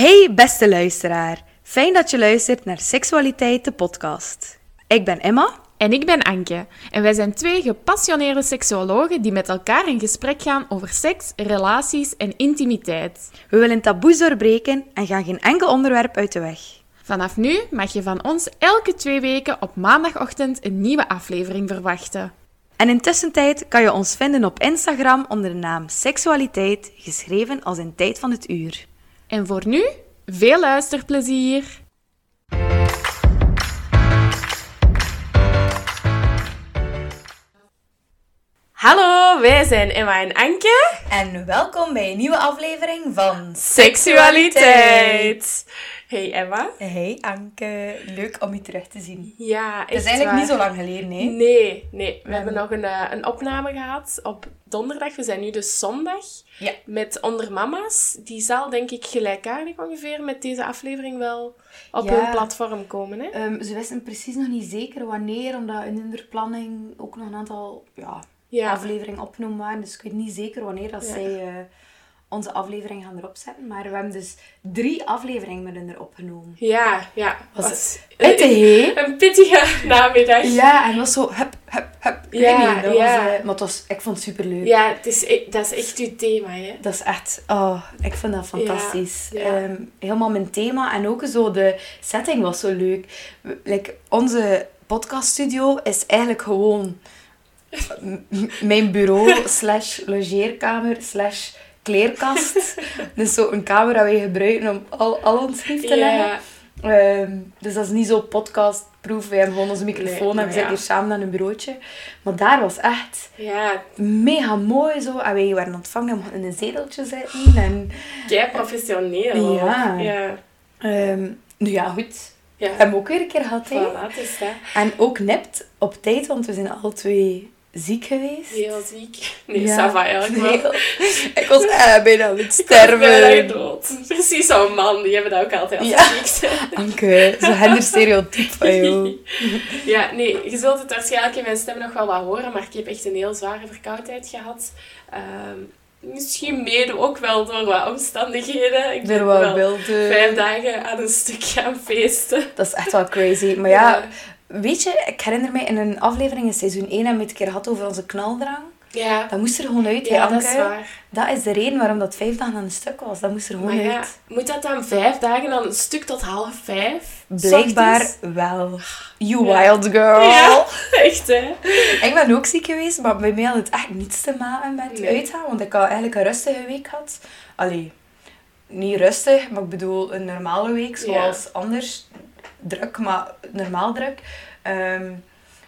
Hey beste luisteraar, fijn dat je luistert naar Seksualiteit de podcast. Ik ben Emma. En ik ben Anke. En wij zijn twee gepassioneerde seksuologen die met elkaar in gesprek gaan over seks, relaties en intimiteit. We willen taboes doorbreken en gaan geen enkel onderwerp uit de weg. Vanaf nu mag je van ons elke twee weken op maandagochtend een nieuwe aflevering verwachten. En intussen tijd kan je ons vinden op Instagram onder de naam Seksualiteit, geschreven als in tijd van het uur. En voor nu, veel luisterplezier! Hallo, wij zijn Emma en Anke. En welkom bij een nieuwe aflevering van Seksualiteit. Hey Emma. Hey Anke, leuk om je terug te zien. Ja, Het is eigenlijk waar. niet zo lang geleden, hè? Nee, nee. We hebben nog een, eh, een opname gehad op donderdag. We zijn nu dus zondag. Ja. Met Onder Mama's. Die zal denk ik gelijkaardig ongeveer met deze aflevering wel op Ja. hun platform komen. Hè? Ehm, ze wisten precies nog niet zeker wanneer, omdat in hun planning ook nog een aantal ja, Ja. afleveringen opgenomen waren. Dus ik weet niet zeker wanneer dat Ja. zij eh, onze aflevering gaan erop zetten. Maar we hebben dus drie afleveringen met hun erop genomen. Ja, ja. Was Was Pittig, hè? een pittige namiddag. Ja, en was zo hup, hup, hup. Ik Ja, niet, dat ja. was, eh, maar het was, ik vond het superleuk. Ja, het is, e- dat is echt uw thema, hè? Dat is echt, oh, ik vind dat fantastisch. Ja. Ehm, helemaal mijn thema en ook zo de setting was zo leuk. Like, onze podcaststudio is eigenlijk gewoon mijn bureau slash logeerkamer slash kleerkast. dus zo een kamer dat wij gebruiken om al, al ons lief te leggen. Ja, Ehm, dus dat is niet zo podcastproof. We hebben gewoon onze microfoon Nee, en we zitten ja. hier samen aan een bureautje. Maar daar was echt ja, mega mooi zo. En wij werden ontvangen om in een zeteltje zitten. En kei professioneel. Ja. ehm, nu ja, goed. Ja. We hebben ook weer een keer gehad. hè. Voilà, het is dat. En ook nipt op tijd, want we zijn alle twee ziek geweest. Heel ziek. Nee, Ja. ça va eigenlijk wel. Ik was eh, bijna aan het Ik sterven. dood. Precies zo'n man, die hebben dat ook altijd als Ja. ziek zijn. Anke, zo genderstereotype van jou. Ja, nee, je zult het waarschijnlijk in mijn stem nog wel wat horen, maar ik heb echt een heel zware verkoudheid gehad. Ehm, misschien mede ook wel door wat omstandigheden. Ik ben wel vijf dagen aan een stuk gaan feesten. Dat is echt wel crazy. Maar ja, weet je, ik herinner me in een aflevering in seizoen 1 hebben we het een keer gehad over onze knaldrang. Ja, Dat moest er gewoon uit, hè, ja dat Anke? is waar. Dat is de reden waarom dat vijf dagen aan een stuk was. Dat moest er gewoon Maar ja, uit. moet dat dan vijf dagen, dan een stuk tot half vijf? Blijkbaar wel. You Ja. wild girl. Ja, echt hè. Ik ben ook ziek geweest, maar bij mij had het echt niets te maken met Nee. uitgaan. Want ik had eigenlijk een rustige week gehad. Allee, niet rustig, maar ik bedoel een normale week, zoals anders. Druk, maar normaal druk. Ehm,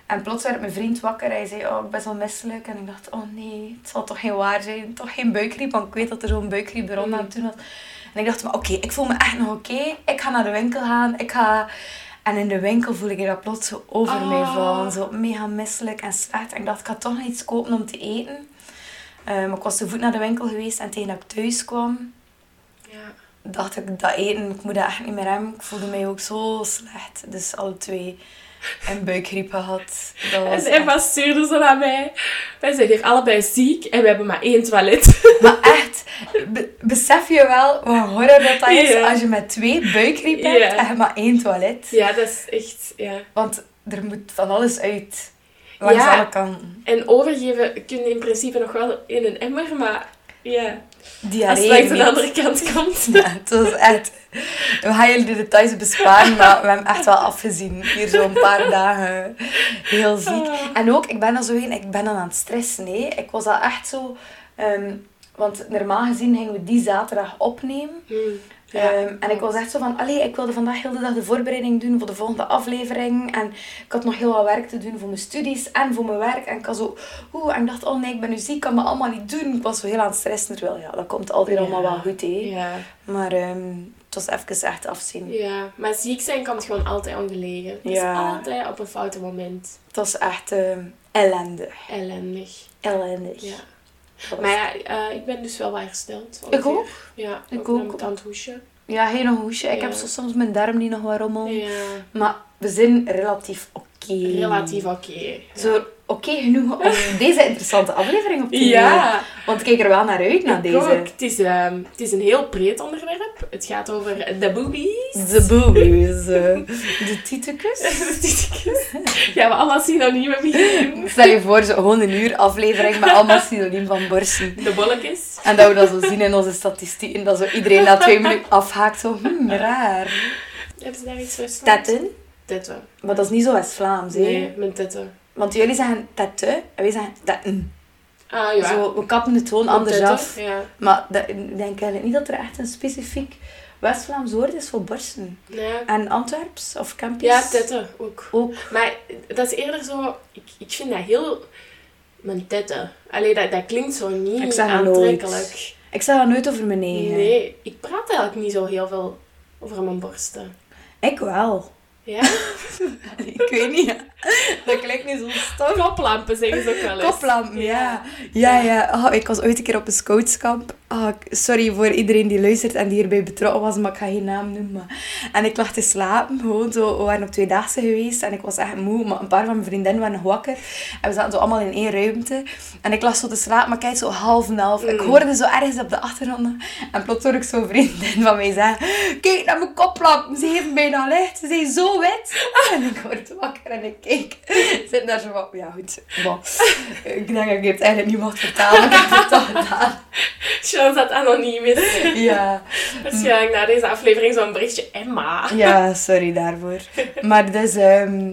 en plots werd mijn vriend wakker. Hij zei, oh, ik ben zo misselijk. En ik dacht, oh nee, het zal toch geen waar zijn. Toch geen buikgriep, want ik weet dat er zo'n buikgriep er rond aan toen was. En ik dacht, maar oké, ik voel me echt nog oké. Ik ga naar de winkel gaan. Ik ga... En in de winkel voel ik dat plots zo over mij Oh. vallen. Zo mega misselijk en slecht. En ik dacht, ik ga toch nog iets kopen om te eten. Maar ik was te voet naar de winkel geweest. En tegen dat ik thuis kwam. Dacht ik, dat eten, ik moet dat echt niet meer hebben. Ik voelde mij ook zo slecht. Dus alle twee een buikgriep gehad. Dat was En echt- Eva stuurde zo naar mij. Wij zijn hier allebei ziek en we hebben maar één toilet. Maar echt, be- besef je wel wat horror dat, dat is Ja. als je met twee buikgriep hebt Ja. en je maar één toilet. Ja, dat is echt... Ja. Want er moet van alles uit. Langs Ja. alle kanten. En overgeven kun je in principe nog wel in een emmer, maar ja, als Diarree het langs de andere kant komt. Ja, het was echt... We gaan jullie de details besparen, maar we hebben echt wel afgezien. Hier zo'n paar dagen heel ziek. Ah. En ook, ik ben dan zo een, ik ben dan aan het stressen. Nee. Ik was al echt zo... ehm, want normaal gezien gingen we die zaterdag opnemen. Hmm, ja. Ehm, en ik was echt zo van, allee, ik wilde vandaag heel de dag de voorbereiding doen voor de volgende aflevering. En ik had nog heel wat werk te doen voor mijn studies en voor mijn werk. En ik had zo, oeh, en ik dacht, oh nee, ik ben nu ziek, ik kan dat allemaal niet doen. Ik was zo heel aan het stressen, terwijl ja, dat komt altijd Ja. allemaal wel goed, hè. Ja, Maar ehm, het was even echt afzien. ja, maar ziek zijn komt gewoon altijd ongelegen. Het Ja. is altijd op een foute moment. Het was echt ehm, ellendig. Ellendig. Ellendig. Ja. Maar ja, eh, ik ben dus wel wat hersteld. Ik ook. Ja, Ik ook. ook. aan het hoesje. Ja, geen hoesje. Ik heb zo soms mijn darm die nog wat rommel. Ja, Maar we zijn relatief oké. relatief oké. Ja. Zo oké genoeg om deze interessante aflevering op te nemen. Ja. Want ik kijk er wel naar uit, naar Ik deze. ook. Het is, ehm, het is een heel breed onderwerp. Het gaat over de boobies. De boobies. eh, de tietekes. Gaan we allemaal synoniemen beginnen? Stel je voor, zo gewoon een uur aflevering met allemaal synoniem van borsten. De bolletjes. En dat we dat zo zien in onze statistieken, dat zo iedereen na twee minuten afhaakt. Zo, hmm, raar. Hebben ze daar iets voor? Tetten. Tetten. Maar dat is niet zo West-Vlaams, hè? Nee, mijn tetten. Want jullie zeggen tette en wij zeggen tetten. Ah, ja. Zo, we kappen de toon Mijn anders af. Ja. Maar dat, ik denk eigenlijk niet dat er echt een specifiek West-Vlaams woord is voor borsten. En Antwerps of Campus? Ja, tetten ook. Ook. Maar dat is eerder zo... Ik, ik vind dat heel... Mijn tetten. Allee, dat, dat klinkt zo niet Ik dat aantrekkelijk. nooit. Ik zeg dat nooit over mijn eigen. Nee, ik praat eigenlijk niet zo heel veel over mijn borsten. Ik wel. Ja? Ik weet niet. Dat klinkt niet zo stom. Koplampen zeggen ze ook wel eens. Koplampen, ja. Ja, ja. Oh, ik was ooit een keer op een scoutskamp. Oh, ik- sorry voor iedereen die luistert en die hierbij betrokken was, maar ik ga geen naam noemen. En ik lag te slapen, gewoon zo. We waren op tweedaagse geweest en ik was echt moe, maar een paar van mijn vriendinnen waren nog wakker. En we zaten zo allemaal in één ruimte. En ik lag zo te slapen, maar kijk, zo half en half. Ik Mm. hoorde zo ergens op de achtergrond. En plots hoor ik zo'n vriendin van mij zeggen, kijk naar mijn koplampen, ze heeft bijna licht. Ze zijn zo wit. En ik word wakker en ik keek. Zit daar zo van, ja goed. Bon. Ik denk dat ik het eigenlijk niet mocht vertalen, maar ik heb het toch gedaan. Chance dat anoniem is. Ja, Waarschijnlijk na deze aflevering zo'n berichtje. Emma. ja, sorry daarvoor. Maar dus, ehm,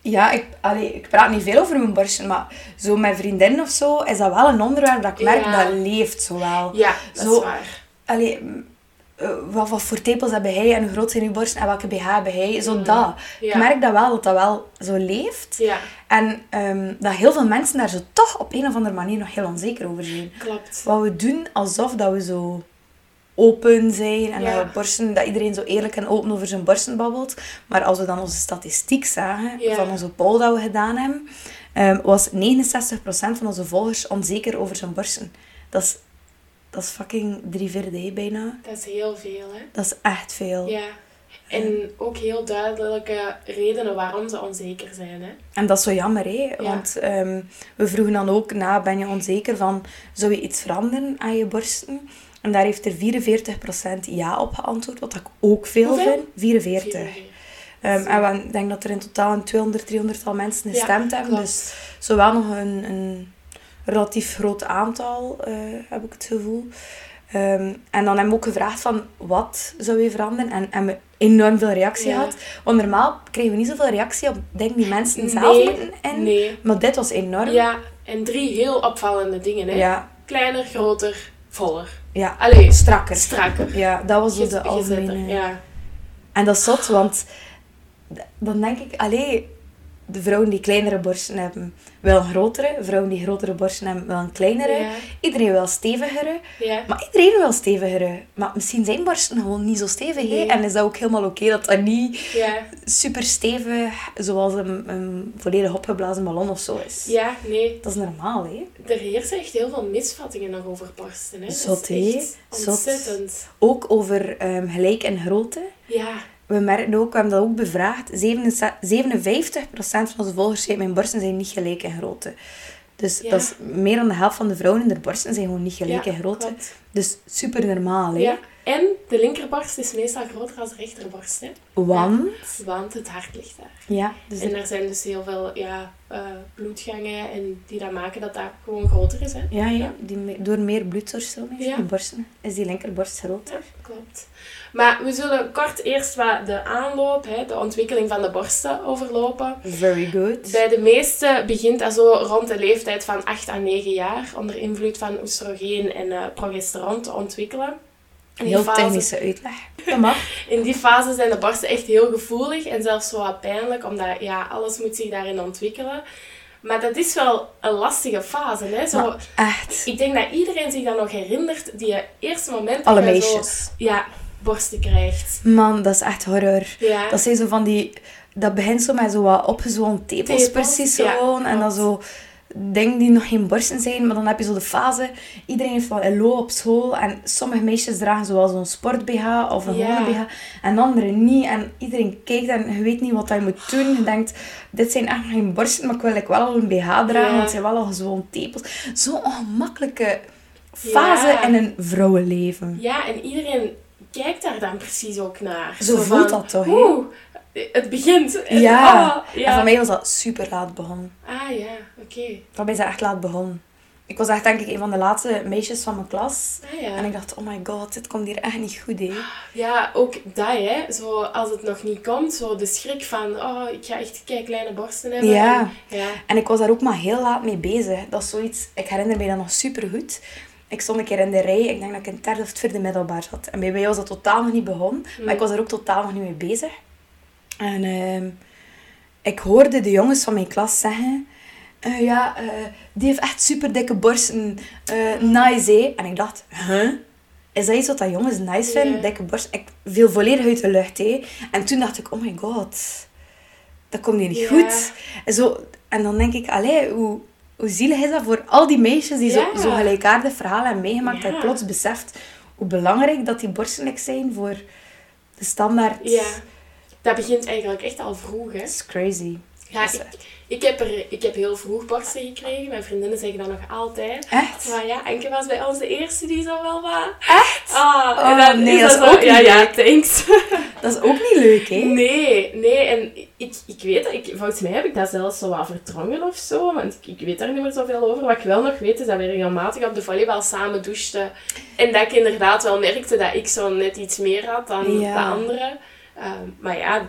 ja, ik, allee, ik praat niet veel over mijn borsten, maar zo met vriendinnen of zo is dat wel een onderwerp dat ik merk Ja. dat leeft zo wel. Ja, dat Zo- is waar. Allee, eh, wat, wat voor tepels hebben hij en hoe groot zijn uw borsten en welke BH hebben hij, zo Mm. dat. Ik merk dat wel, dat dat wel zo leeft. Ja, En ehm, dat heel veel mensen daar zo toch op een of andere manier nog heel onzeker over zijn. klopt. Wat we doen alsof dat we zo open zijn en Ja. dat, we borsten, dat iedereen zo eerlijk en open over zijn borsten babbelt. Maar als we dan onze statistiek zagen Ja. van onze poll dat we gedaan hebben, ehm, was 69% van onze volgers onzeker over zijn borsten. Dat is, dat is fucking drie vierde bijna. Dat is heel veel, hè. Dat is echt veel. Ja. En ook heel duidelijke redenen waarom ze onzeker zijn, hè. En dat is zo jammer, hè? Want ehm, we vroegen dan ook na, ben je onzeker van, zou je iets veranderen aan je borsten? En daar heeft er 44% ja op geantwoord, wat ik ook veel Hoeveel? vind. 44. Vier. Ehm, en we- ik denk dat er in totaal een 200, 300 tal mensen Ja, gestemd hebben. klopt. Dus zowel nog een, een relatief groot aantal, eh, heb ik het gevoel. Ehm, en dan hebben we ook gevraagd van, wat zou je veranderen? En hebben we enorm veel reactie Ja. gehad. Want normaal krijgen we niet zoveel reactie op dingen die mensen zelf Nee, moeten in. Nee. Maar dit was enorm. Ja, en drie heel opvallende dingen, hè. Ja, Kleiner, groter, voller. ja. Allee, strakker. strakker. Ja, dat was Gez- de algemene... Ja. En dat is zot, want dan denk ik, allee, de vrouwen die kleinere borsten hebben, wel een grotere. Vrouwen die grotere borsten hebben, wel een kleinere. Ja. Iedereen wil stevigere. Ja. Maar iedereen wil stevigere. Maar misschien zijn borsten gewoon niet zo stevig. Nee. En is dat ook helemaal oké dat dat niet Ja. super stevig, zoals een, een volledig opgeblazen ballon of zo is. ja, nee. Dat is normaal, hè. Er heersen echt heel veel misvattingen nog over borsten, hè. Zot, hè? ontzettend. Ook over ehm, gelijk en grootte. Ja. We merken ook, we hebben dat ook bevraagd, 57% van onze volgers zei mijn borsten zijn niet gelijk in grootte. Dus Ja. dat is meer dan de helft van de vrouwen in de borsten zijn gewoon niet gelijk Ja, in grootte. klopt. Dus super normaal, hè? Ja. En de linkerborst is meestal groter dan de rechterborst, hè. Want, Want het hart ligt daar. ja, dus En er- zijn dus heel veel ja, eh, bloedgangen en die dat maken dat dat gewoon groter is, hè. ja, ja, die, door meer bloeddoorstroming in de borsten is die linkerborst groter. Ja, klopt. Maar we zullen kort eerst wat de aanloop, hè, de ontwikkeling van de borsten overlopen. Very good. Bij de meesten begint dat zo rond de leeftijd van 8 à 9 jaar, onder invloed van oestrogeen en eh, progesteron te ontwikkelen. In Heel fase, technische uitleg. Dat mag. in die fase zijn de borsten echt heel gevoelig en zelfs zo wat pijnlijk, omdat ja, alles moet zich daarin ontwikkelen. Maar dat is wel een lastige fase. Hè? Zo, Maar echt. ik denk dat iedereen zich dan nog herinnert, die eerste moment Alle dat zo, meisjes. ja, borsten krijgt. Man, dat is echt horror. Ja. Dat zijn zo van die... Dat begint zo met zo wat opgezwollen tepels, Tepels, precies ja, gewoon. en dan zo dingen die nog geen borsten zijn, maar dan heb je zo de fase, iedereen heeft wel een op school en sommige meisjes dragen zoals een sport BH of een Ja. BH en anderen niet en iedereen kijkt en je weet niet wat je moet doen. Je denkt, dit zijn echt nog geen borsten, maar ik wil like, wel al een BH dragen, Ja. want het zijn wel al gewoon tepels. Zo'n ongemakkelijke fase Ja. in een vrouwenleven. Ja, en iedereen kijkt daar dan precies ook naar. Zo voelt dat toch? Oeh, het begint. En- Ja. ah, ja. En voor mij was dat super laat begonnen. Ah ja, oké. Voor mij is dat echt laat begonnen. Ik was echt denk ik een van de laatste meisjes van mijn klas. Ah ja. En ik dacht, oh my god, dit komt hier echt niet goed, hè. Ja, ook dat, hè. Zo, als het nog niet komt, zo de schrik van, oh, ik ga echt kei kleine borsten hebben. Ja. En, ja. En ik was daar ook maar heel laat mee bezig. Dat is zoiets, ik herinner me dat nog super goed. Ik stond een keer in de rij, ik denk dat ik in het derde of het vierde middelbaar zat. En bij mij was dat totaal nog niet begonnen, maar ik was er ook totaal nog niet mee bezig. En ehm, ik hoorde de jongens van mijn klas zeggen... eh, ja, eh, die heeft echt super dikke borsten. eh nice, hè? En ik dacht, huh? Is dat iets wat dat jongens nice vinden? Dikke borsten? Ik viel volledig uit de lucht, hè? En toen dacht ik, oh my god. Dat komt hier niet goed. En, zo, en dan denk ik, allee, hoe, hoe zielig is dat voor al die meisjes die Ja. zo, zo gelijkaardige verhalen hebben meegemaakt. Ja. Dat je plots beseft hoe belangrijk dat die borsten like zijn voor de standaard. ja. Dat begint eigenlijk echt al vroeg, hè. Dat is crazy. Ja, ik, ik, heb er, ik heb heel vroeg borsten gekregen. Mijn vriendinnen zeggen dat nog altijd. Echt? Maar ja, Enke was bij ons de eerste die zo wel wat... Echt? Ah, Oh, nee, is dat is ook Ja, niet ja, leuk. thanks. Dat is ook niet leuk, hè? Nee, nee. En ik, ik weet dat... Ik, volgens mij heb ik dat zelfs zo wat verdrongen of zo. Want ik, ik weet daar niet meer zoveel over. Wat ik wel nog weet, is dat we regelmatig op de volleybal samen douchten. En dat ik inderdaad wel merkte dat ik zo net iets meer had dan Ja. de anderen. Ehm, maar ja,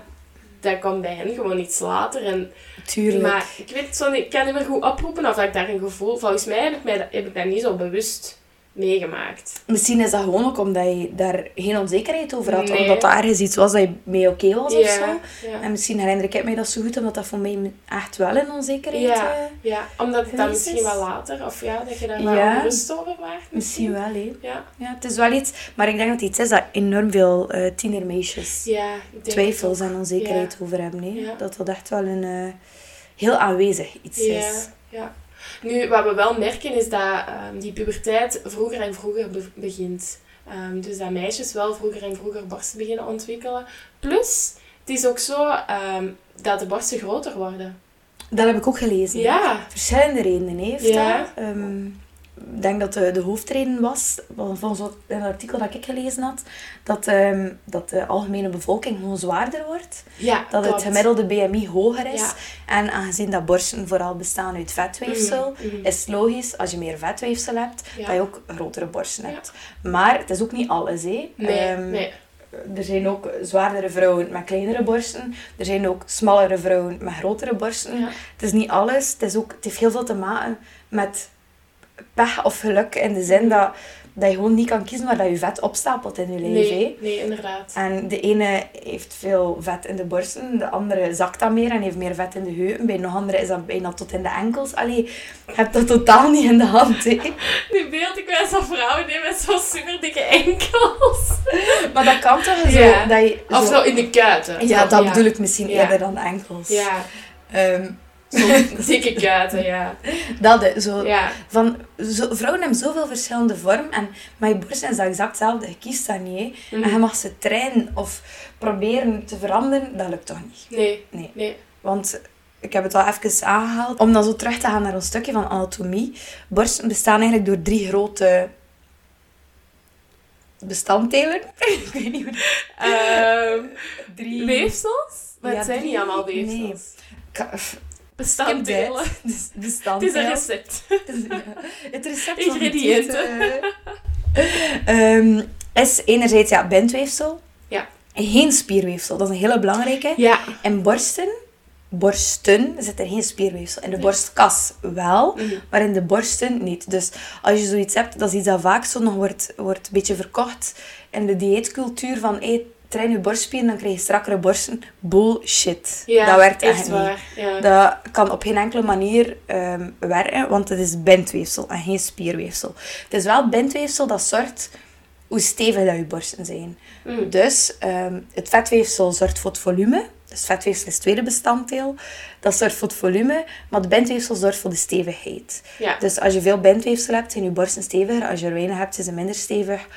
dat kwam bij hen gewoon iets later. En Tuurlijk. maar ik weet het zo niet, ik kan niet meer goed oproepen of ik daar een gevoel... Volgens mij heb ik, mij, heb ik niet zo bewust meegemaakt. Misschien is dat gewoon ook omdat je daar geen onzekerheid over had. Nee. Omdat dat ergens iets was dat je mee oké was of zo. ja. En misschien herinner ik mij dat zo goed, omdat dat voor mij echt wel een onzekerheid Ja, eh, ja, omdat het dan misschien is. wel later, of ja, dat je daar wel Ja. ongerust over waart. Misschien wel, hè. Ja, Ja, het is wel iets... Maar ik denk dat het iets is dat enorm veel eh tienermeisjes twijfels het en onzekerheid over hebben. Ja. Dat dat echt wel een eh, heel aanwezig iets Ja, is. ja. Nu, wat we wel merken is dat ehm, die puberteit vroeger en vroeger be- begint. Ehm, dus dat meisjes wel vroeger en vroeger borsten beginnen ontwikkelen. Plus, het is ook zo ehm, dat de borsten groter worden. Dat heb ik ook gelezen. Ja. Verschillende redenen heeft Ja. dat. Denk dat de, de hoofdreden was, volgens een artikel dat ik gelezen had, dat, ehm, dat de algemene bevolking gewoon zwaarder wordt. Ja, Dat het gemiddelde BMI hoger is. Ja. En aangezien dat borsten vooral bestaan uit vetweefsel, Mhm, mhm. is het logisch, als je meer vetweefsel hebt, Ja. dat je ook grotere borsten hebt. Maar het is ook niet alles, hè. Nee, Ehm, nee. Er zijn ook zwaardere vrouwen met kleinere borsten. Er zijn ook smallere vrouwen met grotere borsten. Het is niet alles. Het, is ook, het heeft heel veel te maken met pech of geluk. In de zin dat, dat je gewoon niet kan kiezen waar dat je vet opstapelt in je hè. Nee, nee, inderdaad. En de ene heeft veel vet in de borsten, de andere zakt dat meer en heeft meer vet in de heupen. Bij nog andere is dat bijna tot in de enkels. Allee, je hebt dat totaal niet in de hand. Hè. Nu beeld ik mij zo'n vrouw die met zo'n super dikke enkels. Maar dat kan toch zo, Ja. dat je Of zo in de kuiten. Ja, Zo, dat bedoel ik misschien Ja. eerder dan enkels. Ja, Ehm, dikke kuiten, ja. dat is zo. Ja, Van, zo, vrouwen hebben zoveel verschillende vormen en met je borst is dat exact hetzelfde. Je kiest dat niet. Mhm. En je mag ze trainen of proberen te veranderen, dat lukt toch niet. nee, Nee. nee. Want ik heb het al even aangehaald. Om dan zo terug te gaan naar ons stukje van anatomie. Borsten bestaan eigenlijk door drie grote bestanddelen. ik weet niet hoe Ehm, Drie... weefsels? Maar Ja, het zijn niet allemaal nee. weefsels. F- Bestanddelen. Dus Het is een recept. Het is- ja, Het recept van Ingrediënten. eten, eh, ehm, is enerzijds ja, bindweefsel. Ja. En geen spierweefsel. Dat is een hele belangrijke. Ja. In borsten, borsten zit er geen spierweefsel. In de borstkas wel, Mhm. maar in de borsten niet. Dus als je zoiets hebt, dat is iets dat vaak zo nog wordt, wordt een beetje verkocht in de dieetcultuur van hey, train je borstspieren, dan krijg je strakkere borsten. Bullshit. Ja, dat werkt echt, echt niet. waar. Ja. Dat kan op geen enkele manier ehm, werken, want het is bindweefsel en geen spierweefsel. Het is wel bindweefsel dat zorgt hoe stevig dat je borsten zijn. Mm. Dus ehm, het vetweefsel zorgt voor het volume. Dus vetweefsel is het tweede bestanddeel. Dat zorgt voor het volume, maar de bindweefsel zorgt voor de stevigheid. Ja. Dus als je veel bindweefsel hebt, zijn je borsten steviger. Als je er weinig hebt, zijn ze minder stevig.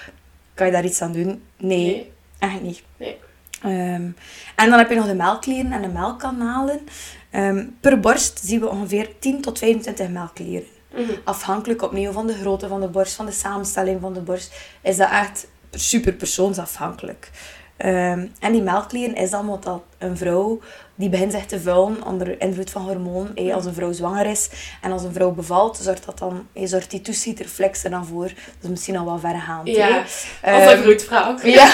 Kan je daar iets aan doen? Nee, Nee. Echt niet. Nee. Ehm, en dan heb je nog de melkklieren en de melkkanalen. Ehm, per borst zien we ongeveer 10 tot 25 melkklieren. Mhm. Afhankelijk opnieuw van de grootte van de borst, van de samenstelling van de borst, is dat echt super persoonsafhankelijk. Ehm, en die melkklieren is dan wat dat een vrouw die begint zich te vullen onder invloed van hormoon. eh, als een vrouw zwanger is en als een vrouw bevalt, zorgt, dat dan, eh, zorgt die toeschietreflex er dan voor. Dat is misschien al wel vergaand. Ja. Als een Ehm, vroedvrouw. ja,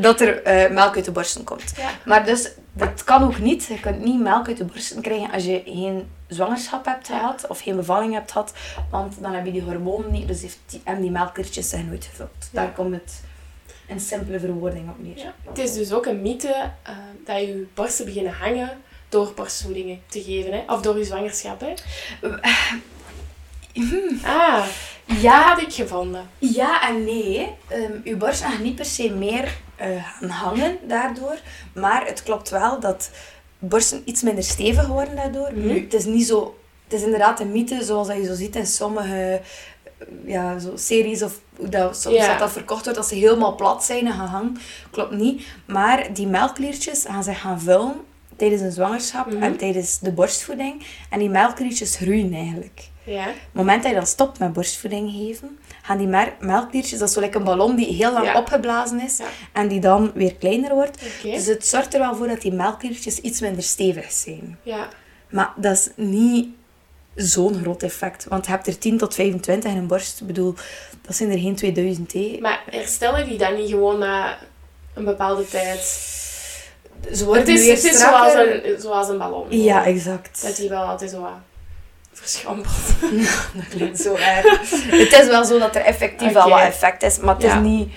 dat er eh, melk uit de borsten komt. Ja. Maar dus, dat kan ook niet. Je kunt niet melk uit de borsten krijgen als je geen zwangerschap hebt gehad of geen bevalling hebt gehad. Want dan heb je die hormonen niet, dus heeft die, en die melkertjes zijn nooit gevuld. Daar komt het een simpele verwoording op neer. Ja. Het is dus ook een mythe eh, dat je borsten beginnen hangen door borstvoedingen te geven. Hè? Of door je zwangerschap. Hè? Ah, dat Ja, had ik gevonden. ja en nee. Ehm uw borsten gaan niet per se meer eh, gaan hangen daardoor. Maar het klopt wel dat borsten iets minder stevig worden daardoor. Mhm. Nu, het is niet zo... Het is inderdaad een mythe, zoals dat je zo ziet in sommige eh, ja, zo series of hoe dat, soms dat, dat verkocht wordt, dat ze helemaal plat zijn en gaan hangen. Klopt niet. Maar die melkkliertjes gaan zich gaan vullen tijdens een zwangerschap Mhm. en tijdens de borstvoeding. En die melkkliertjes groeien eigenlijk. Ja. Op het moment dat je dan stopt met borstvoeding geven, gaan die melkkliertjes, dat is zo like een ballon die heel lang Ja. opgeblazen is Ja. en die dan weer kleiner wordt. Dus het zorgt er wel voor dat die melkkliertjes iets minder stevig zijn. Ja. Maar dat is niet zo'n groot effect. Want je hebt er 10 tot 25 in een borst. Ik bedoel, dat zijn er geen 2000. Hè. Maar herstellen die dan niet gewoon na een bepaalde tijd? Ze worden Het is, weer het is strakker. zoals, een, zoals een ballon. Ja, exact. Dat die wel altijd zo wat verschrampelt. Dat klinkt zo erg. het is wel zo dat er effectief wel Oké. wat effect is, maar het Ja. is niet...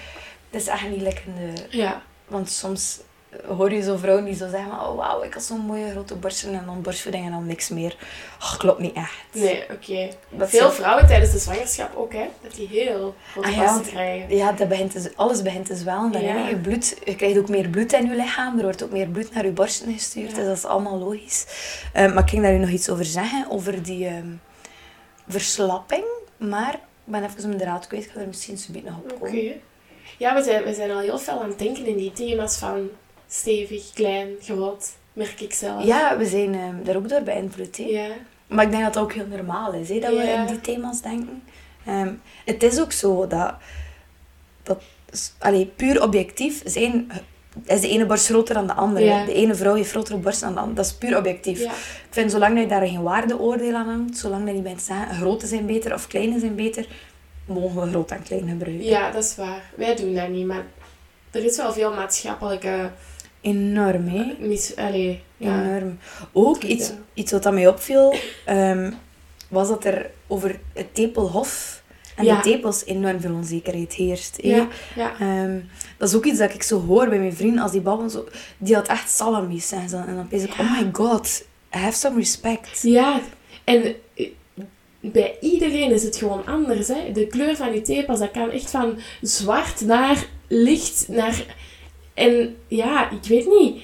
Het is echt niet lekker de... Ja. Want soms hoor je zo vrouwen die zo zeggen, oh wauw, ik had zo'n mooie grote borsten en dan borstvoeding en dan niks meer. Oh, klopt niet echt. Nee, oké. Dat Veel vrouwen tijdens de zwangerschap ook, hè. Dat die heel grote Ah ja, want- krijgen. Ja, dat begint te, alles begint te zwellen. Dan Ja. je, bloed, je krijgt ook meer bloed in je lichaam. Er wordt ook meer bloed naar je borsten gestuurd. Ja. Dus dat is allemaal logisch. Eh, maar ik ging daar nu nog iets over zeggen. Over die ehm, verslapping. Maar ik ben even mijn draad kwijt. Ik ga er misschien zo nog op Oké. komen. Ja, we zijn, we zijn al heel veel aan het denken in die thema's van stevig, klein, groot, merk ik zelf. Ja, we zijn ehm, daar ook door beïnvloed. hè. Ja. Maar ik denk dat dat ook heel normaal is, hè, dat we in die thema's denken. Ehm, het is ook zo dat, dat allee, puur objectief zijn, is de ene borst groter dan de andere. Ja. De ene vrouw heeft grotere borst dan de andere. Dat is puur objectief. Ja. Ik vind, zolang dat je daar geen waardeoordeel aan hangt, zolang dat je bent zeggen, grote zijn beter of kleine zijn beter, mogen we groot en klein gebruiken. ja, dat is waar. Wij doen dat niet, maar er is wel veel maatschappelijke Enorm, hè? mis... Allee, ja. Enorm. Ook iets, iets wat aan mij opviel, ehm, was dat er over het tepelhof en Ja. de tepels enorm veel onzekerheid heerst. hè. Ja, ja. Ehm, dat is ook iets dat ik zo hoor bij mijn vrienden als die babbelen. Zo, die had echt salamis. En, zo, en dan denk ik, oh my god, have some respect. Ja, en eh, bij iedereen is het gewoon anders. Hè? De kleur van je tepels, dat kan echt van zwart naar licht naar... En ja, ik weet niet.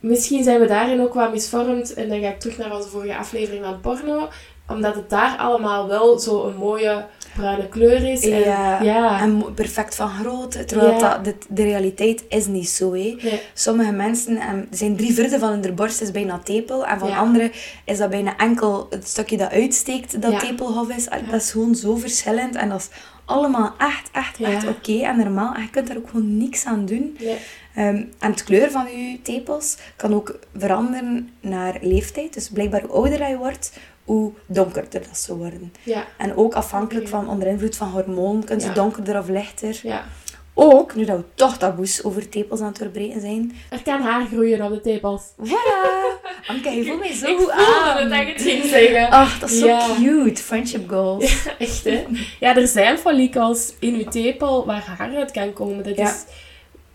Misschien zijn we daarin ook wat misvormd. En dan ga ik terug naar onze vorige aflevering van porno. Omdat het daar allemaal wel zo een mooie bruine kleur is. En, Ja, ja. En perfect van grootte. Terwijl Ja. dat, de, de realiteit is niet zo. Nee. Sommige mensen zijn drie vierde van hun borst is bijna tepel. En van Ja. anderen is dat bijna enkel het stukje dat uitsteekt dat tepelhof is. Dat is gewoon zo verschillend. En dat is allemaal echt, echt, echt oké en normaal. En je kunt daar ook gewoon niks aan doen. Nee. Ehm, en het kleur van je tepels kan ook veranderen naar leeftijd. Dus blijkbaar hoe ouder je wordt, hoe donkerder dat ze worden. Ja. En ook afhankelijk van onder invloed van hormoon, kunnen ze Ja. donkerder of lichter. ja. Ook, nu dat we toch taboes over tepels aan het doorbreken zijn. Er kan haar groeien op de tepels. Voilà! Anke, je voelt mij zo ik goed aan. dat ik het ging zeggen. Ach, dat is zo Ja. cute. Friendship goals. Echt, hè? Ja, er zijn follikels in uw tepel waar haar uit kan komen. Dat, Ja. is,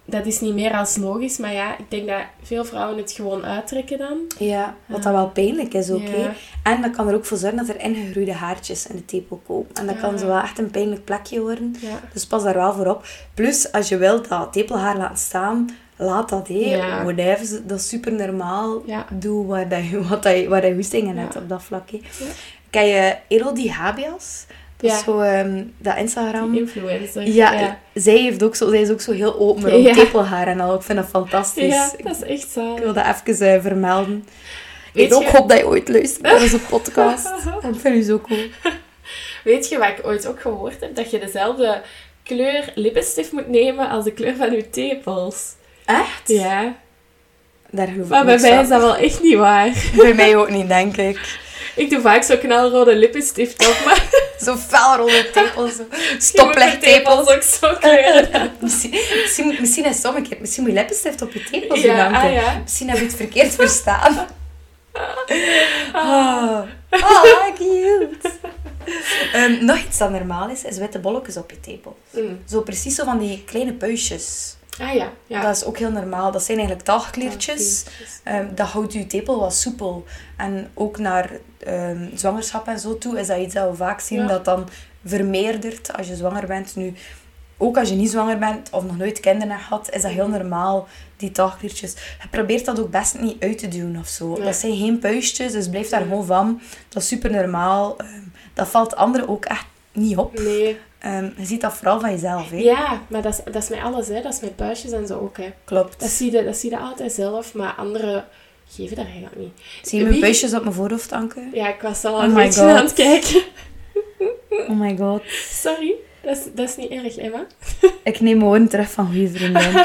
dat is niet meer als logisch. Maar ja, ik denk dat veel vrouwen het gewoon uittrekken dan. Ja, wat dat wel pijnlijk is ook. Ja. En dat kan er ook voor zorgen dat er ingegroeide haartjes in de tepel komen. En dat Ja. kan zo wel echt een pijnlijk plekje worden. Ja. Dus pas daar wel voor op. Plus, als je wilt dat tepelhaar laten staan, laat dat, hé. Whatever, dat is super normaal. Doe waar, dat, je- wat dat, je- waar je hebt op dat vlak, hè. Ja. Ken je Elodie Habias? Dat is zo, ehm, dat Instagram... Influencer. Ja, ja. Zij, heeft ook zo, zij is ook zo heel open rond Ja. tepelhaar en al. Ik vind dat fantastisch. Ja, Ik dat is echt zo. wil dat even eh, vermelden. Weet ik ook hoop dat je ooit luistert naar onze podcast. Ik vind u zo cool. Weet je wat ik ooit ook gehoord heb? Dat je dezelfde kleur lippenstift moet nemen als de kleur van je tepels. Echt? Ja. Daar geloof ik Maar bij mij is dat wel echt niet waar. Bij mij ook niet, denk ik. Ik doe vaak zo knalrode lippenstift op, maar Zo felrode tepels. Stoplichttepels. ook zo kleuren. misschien, misschien, misschien is het. Misschien moet je lippenstift op je tepels Ja, doen, ah ja. Misschien heb je het verkeerd verstaan. Ah, ah cute. Ehm, nog iets dat normaal is, is witte bolletjes op je tepel. Mm. Zo precies zo van die kleine puistjes. Ah ja, ja. Dat is ook heel normaal. Dat zijn eigenlijk talgkliertjes. Ehm, dat houdt je tepel wat soepel. En ook naar ehm, zwangerschap en zo toe is dat iets dat we vaak zien Ja. dat dan vermeerdert als je zwanger bent. Nu, ook als je niet zwanger bent of nog nooit kinderen hebt gehad, is dat heel normaal, die talgkliertjes. Je probeert dat ook best niet uit te duwen of zo. Nee. Dat zijn geen puistjes, dus blijf daar gewoon van. Dat is super normaal. Ehm, dat valt anderen ook echt niet op. Nee. Ehm, je ziet dat vooral van jezelf. Hè? Ja, maar dat is, dat is met alles, hè. Dat is met puistjes en zo ook, hè. Klopt. Dat zie je, dat zie je altijd zelf, maar anderen geven dat eigenlijk niet. Zie je mijn Wie- puistjes op mijn voorhoofd, Anke? Ja, ik was al Oh een beetje God. aan het kijken. Oh my god. Sorry, dat is, dat is niet erg, Emma. Ik neem mijn woorden terug van goede vriendin.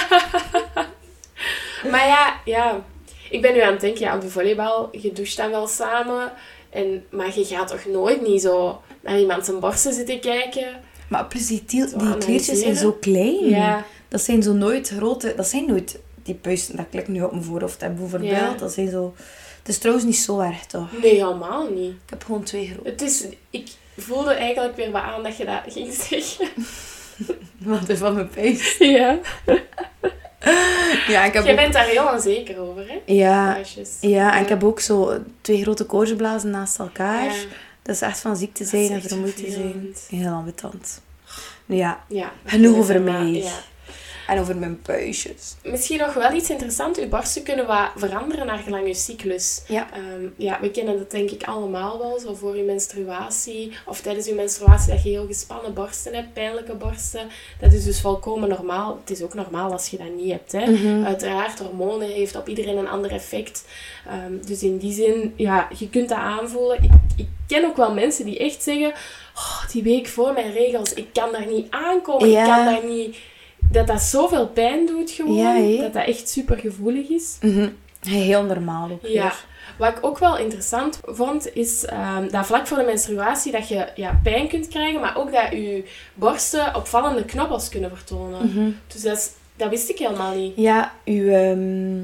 Maar ja, ja, ik ben nu aan het denken, ja, op de volleybal, je doucht dan wel samen. En, maar je gaat toch nooit niet zo naar iemand zijn borsten zitten kijken? Maar plus die, tiel- die kleertjes zijn zo klein. Ja, Dat zijn zo nooit grote... Dat zijn nooit die puisten dat ik nu op mijn voorhoofd heb bijvoorbeeld. Ja. Dat zijn zo... Het is trouwens niet zo erg, toch? nee, helemaal niet. Ik heb gewoon twee grote. Het is, ik voelde eigenlijk weer wat aan dat je dat ging zeggen. Wat is van mijn puist? Ja. Ja, ik heb Jij ook... bent daar heel onzeker over, hè? Ja, ja, en ik heb ook zo twee grote koortsblazen naast elkaar. Ja. Dat is echt van ziek te zijn en vermoeid te zijn. Heel ambetant. Nu ja, Ja. Genoeg over mij. Ja. En over mijn puistjes. Misschien nog wel iets interessants. Uw borsten kunnen wat veranderen naar gelang uw cyclus. Ja. Ehm, ja, we kennen dat denk ik allemaal wel. Zo voor uw menstruatie of tijdens uw menstruatie dat je heel gespannen borsten hebt, pijnlijke borsten. Dat is dus volkomen normaal. Het is ook normaal als je dat niet hebt. Hè. Mhm. Uiteraard, hormonen heeft op iedereen een ander effect. Ehm, dus in die zin, ja, je kunt dat aanvoelen. Ik, ik ken ook wel mensen die echt zeggen... Oh, die week voor mijn regels, ik kan daar niet aankomen. Ja. Ik kan daar niet... Dat dat zoveel pijn doet gewoon. Ja, dat dat echt super gevoelig is. Mhm. Heel normaal ook Ja. weer. Wat ik ook wel interessant vond, is ehm, dat vlak voor de menstruatie dat je ja, pijn kunt krijgen, maar ook dat je borsten opvallende knobbels kunnen vertonen. Mhm. Dus dat, is, dat wist ik helemaal niet. Ja, uw, ehm,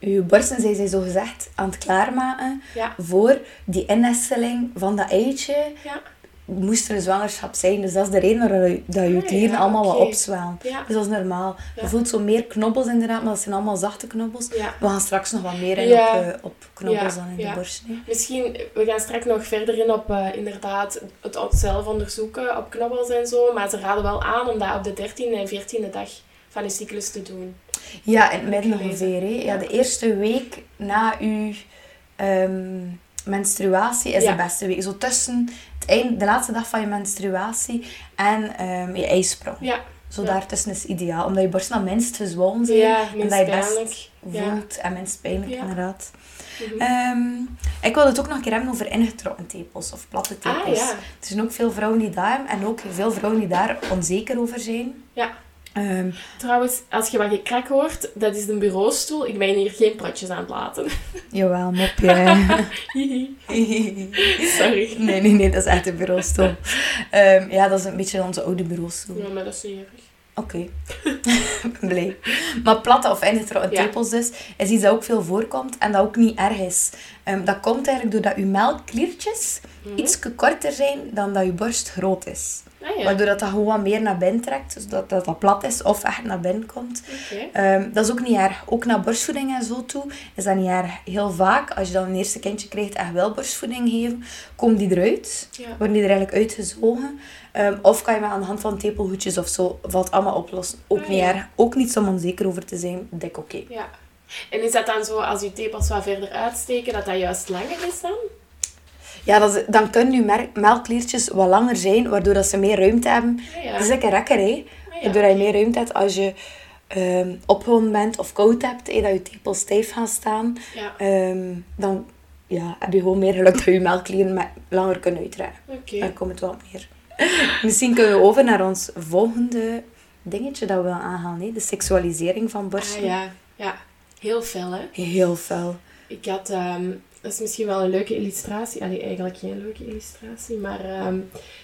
uw borsten zijn zij zo gezegd aan het klaarmaken Ja. voor die innesteling van dat eitje. Ja. Moest er een zwangerschap zijn, dus dat is de reden waarom je- dat je Ah, klieren ja, allemaal oké. wat opzwellen. Ja. Dus dat is normaal. Je voelt zo meer knobbels inderdaad, maar dat zijn allemaal zachte knobbels. We gaan straks nog wat meer in op, eh, op knobbels dan in de borst. Misschien, we gaan straks nog verder in op eh, inderdaad het zelf onderzoeken op knobbels en zo. Maar ze raden wel aan om dat op de 13e en 14e dag van je cyclus te doen. Ja, in het midden ongeveer. hè. Ja, de eerste week na uw ehm, menstruatie is de beste week. Zo tussen eind, de laatste dag van je menstruatie en ehm, je ijsprong. Ja, Zo Ja. daartussen is ideaal. Omdat je borsten dan minst gezwollen zijn. ja en dat je best voelt en minst pijnlijk inderdaad. Mhm. Ehm, ik wil het ook nog een keer hebben over ingetrokken tepels of platte ah tepels. ja, Er zijn ook veel vrouwen die daar en ook veel vrouwen die daar onzeker over zijn. Ja. Ehm, trouwens, als je wat gekrak hoort, dat is de bureaustoel. Ik ben hier geen platjes aan het laten. jawel, mopje. Sorry. Nee, nee, nee, dat is echt een bureaustoel. Ehm, ja, dat is een beetje onze oude bureaustoel. Ja, maar dat is niet erg. Oké. Ben blij. Maar platte of ingetrokken Ja. tepels dus, is iets dat ook veel voorkomt en dat ook niet erg is. Ehm, dat komt eigenlijk doordat uw melkkliertjes Mhm. iets korter zijn dan dat je borst groot is. Ah ja, Waardoor dat, dat gewoon wat meer naar binnen trekt. Dus dat, dat dat plat is of echt naar binnen komt. Ehm, dat is ook niet erg. Ook naar borstvoeding en zo toe is dat niet erg. Heel vaak, als je dan een eerste kindje krijgt en wel borstvoeding geven, komen die eruit. Ja. Worden die er eigenlijk uitgezogen. Ehm, of kan je met aan de hand van tepelhoedjes of zo, valt allemaal oplossen. Ook Ah, niet ja. erg. Ook niet om onzeker over te zijn. Dik oké. Ja. En is dat dan zo, als je tepels wat verder uitsteken, dat dat juist langer is dan? Ja, dat is- dan kunnen je merk- melkkliertjes wat langer zijn, waardoor dat ze meer ruimte hebben. Ja. Het is lekker rekker, hè. Waardoor je meer ruimte hebt als je ehm opgewonden bent of koud hebt, hè, dat je tepels stijf gaan staan. Ehm, dan ja, heb je gewoon meer geluk dat je melkklieren met- langer kunnen uitdragen. oké. Daar komt het wel op neer. Misschien kunnen we over naar ons volgende dingetje dat we willen aanhalen. Hè? De seksualisering van borsten. Ah ja, ja. Heel fel, hè? Heel fel. Ik had, ehm, dat is misschien wel een leuke illustratie. Allee, eigenlijk geen leuke illustratie, maar ehm,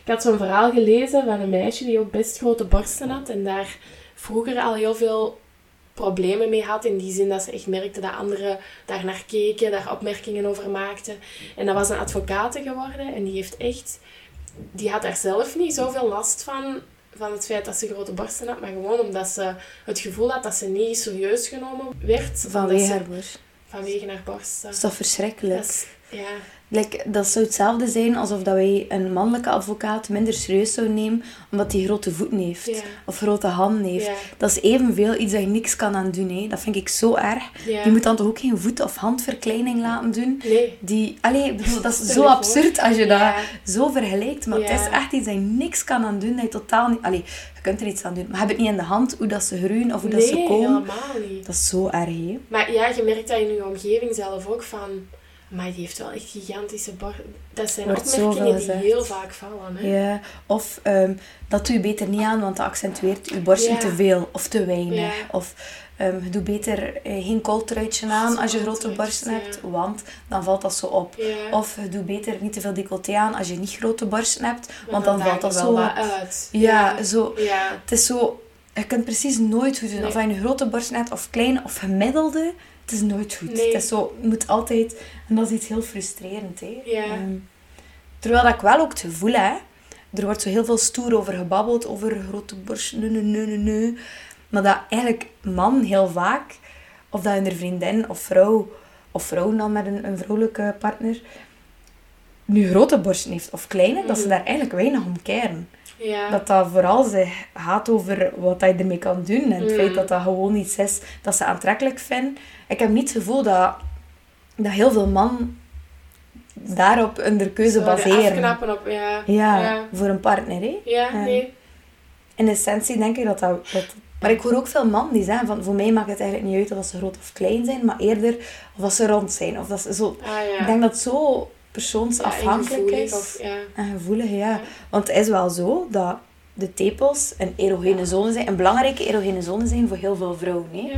ik had zo'n verhaal gelezen van een meisje die ook best grote borsten had en daar vroeger al heel veel problemen mee had. In die zin dat ze echt merkte dat anderen daar naar keken, daar opmerkingen over maakten. En dat was een advocaat geworden en die heeft echt, die had daar zelf niet zoveel last van, van het feit dat ze grote borsten had, maar gewoon omdat ze het gevoel had dat ze niet serieus genomen werd. Vanwege ze- haar borst. Vanwege haar borsten. Dat is toch verschrikkelijk? Dat is, ja, Like, dat zou hetzelfde zijn alsof dat wij een mannelijke advocaat minder serieus zouden nemen omdat hij grote voeten heeft. Of grote handen heeft. Dat is evenveel iets dat je niks kan aan doen. Hè. Dat vind ik zo erg. Je moet dan toch ook geen voet- of handverkleining laten doen. Nee. Die, allee, bedoel, dat is zo absurd als je dat zo vergelijkt. Maar het is echt iets dat je niks kan aan doen. Dat je totaal niet... Allee, je kunt er iets aan doen. Maar je hebt het niet in de hand hoe dat ze groeien of hoe dat ze komen. helemaal niet. Dat is zo erg, hè. Maar ja, je merkt dat in je omgeving zelf ook van... Maar die heeft wel echt gigantische borsten. Dat zijn Wordt opmerkingen die heel vaak vallen. Hè? Ja, of ehm, dat doe je beter niet aan, want dat accentueert je borsten Ja. te veel of te weinig. Ja. Of ehm, je doet beter eh, geen kooltruitje aan als je grote borsten ja. hebt, want dan valt dat zo op. Of je doet beter niet te veel decolleté aan als je niet grote borsten hebt, want dan valt dat wel zo wat op. uit. Ja, zo. Ja. Het is zo... Je kunt precies nooit goed doen. Nee. Of je een grote borst hebt, of kleine, of gemiddelde. Het is nooit goed. Nee. Het is zo... Je moet altijd... En dat is iets heel frustrerend, hè. Ja. Ehm, terwijl dat ik wel ook het gevoel heb... Er wordt zo heel veel stoer over gebabbeld, over grote borst, nee, nee, nee, nee, nee. Maar dat eigenlijk man heel vaak, of dat een vriendin of vrouw, of vrouw dan met een, een vrouwelijke partner, nu grote borsten heeft of kleine, dat ze Mhm. daar eigenlijk weinig om keren. Ja. Dat dat vooral ze gaat over wat je ermee kan doen. En het Mm. feit dat dat gewoon iets is dat ze aantrekkelijk vinden. Ik heb niet het gevoel dat, dat heel veel mannen daarop hun keuze baseren. Afknappen op, ja. Ja, Ja. voor een partner. Hè? Ja, Ja. nee. In essentie denk ik dat dat... dat maar ik hoor ook veel mannen die zeggen van... Voor mij maakt het eigenlijk niet uit of ze groot of klein zijn. Maar eerder of dat ze rond zijn. Of dat ze zo... Ah ja. Ik denk dat het zo persoonsafhankelijk is. Of, ja. En gevoelig, ja. Ja. Want het is wel zo dat de tepels een erogene zone zijn. Een belangrijke erogene zone zijn voor heel veel vrouwen. Hè?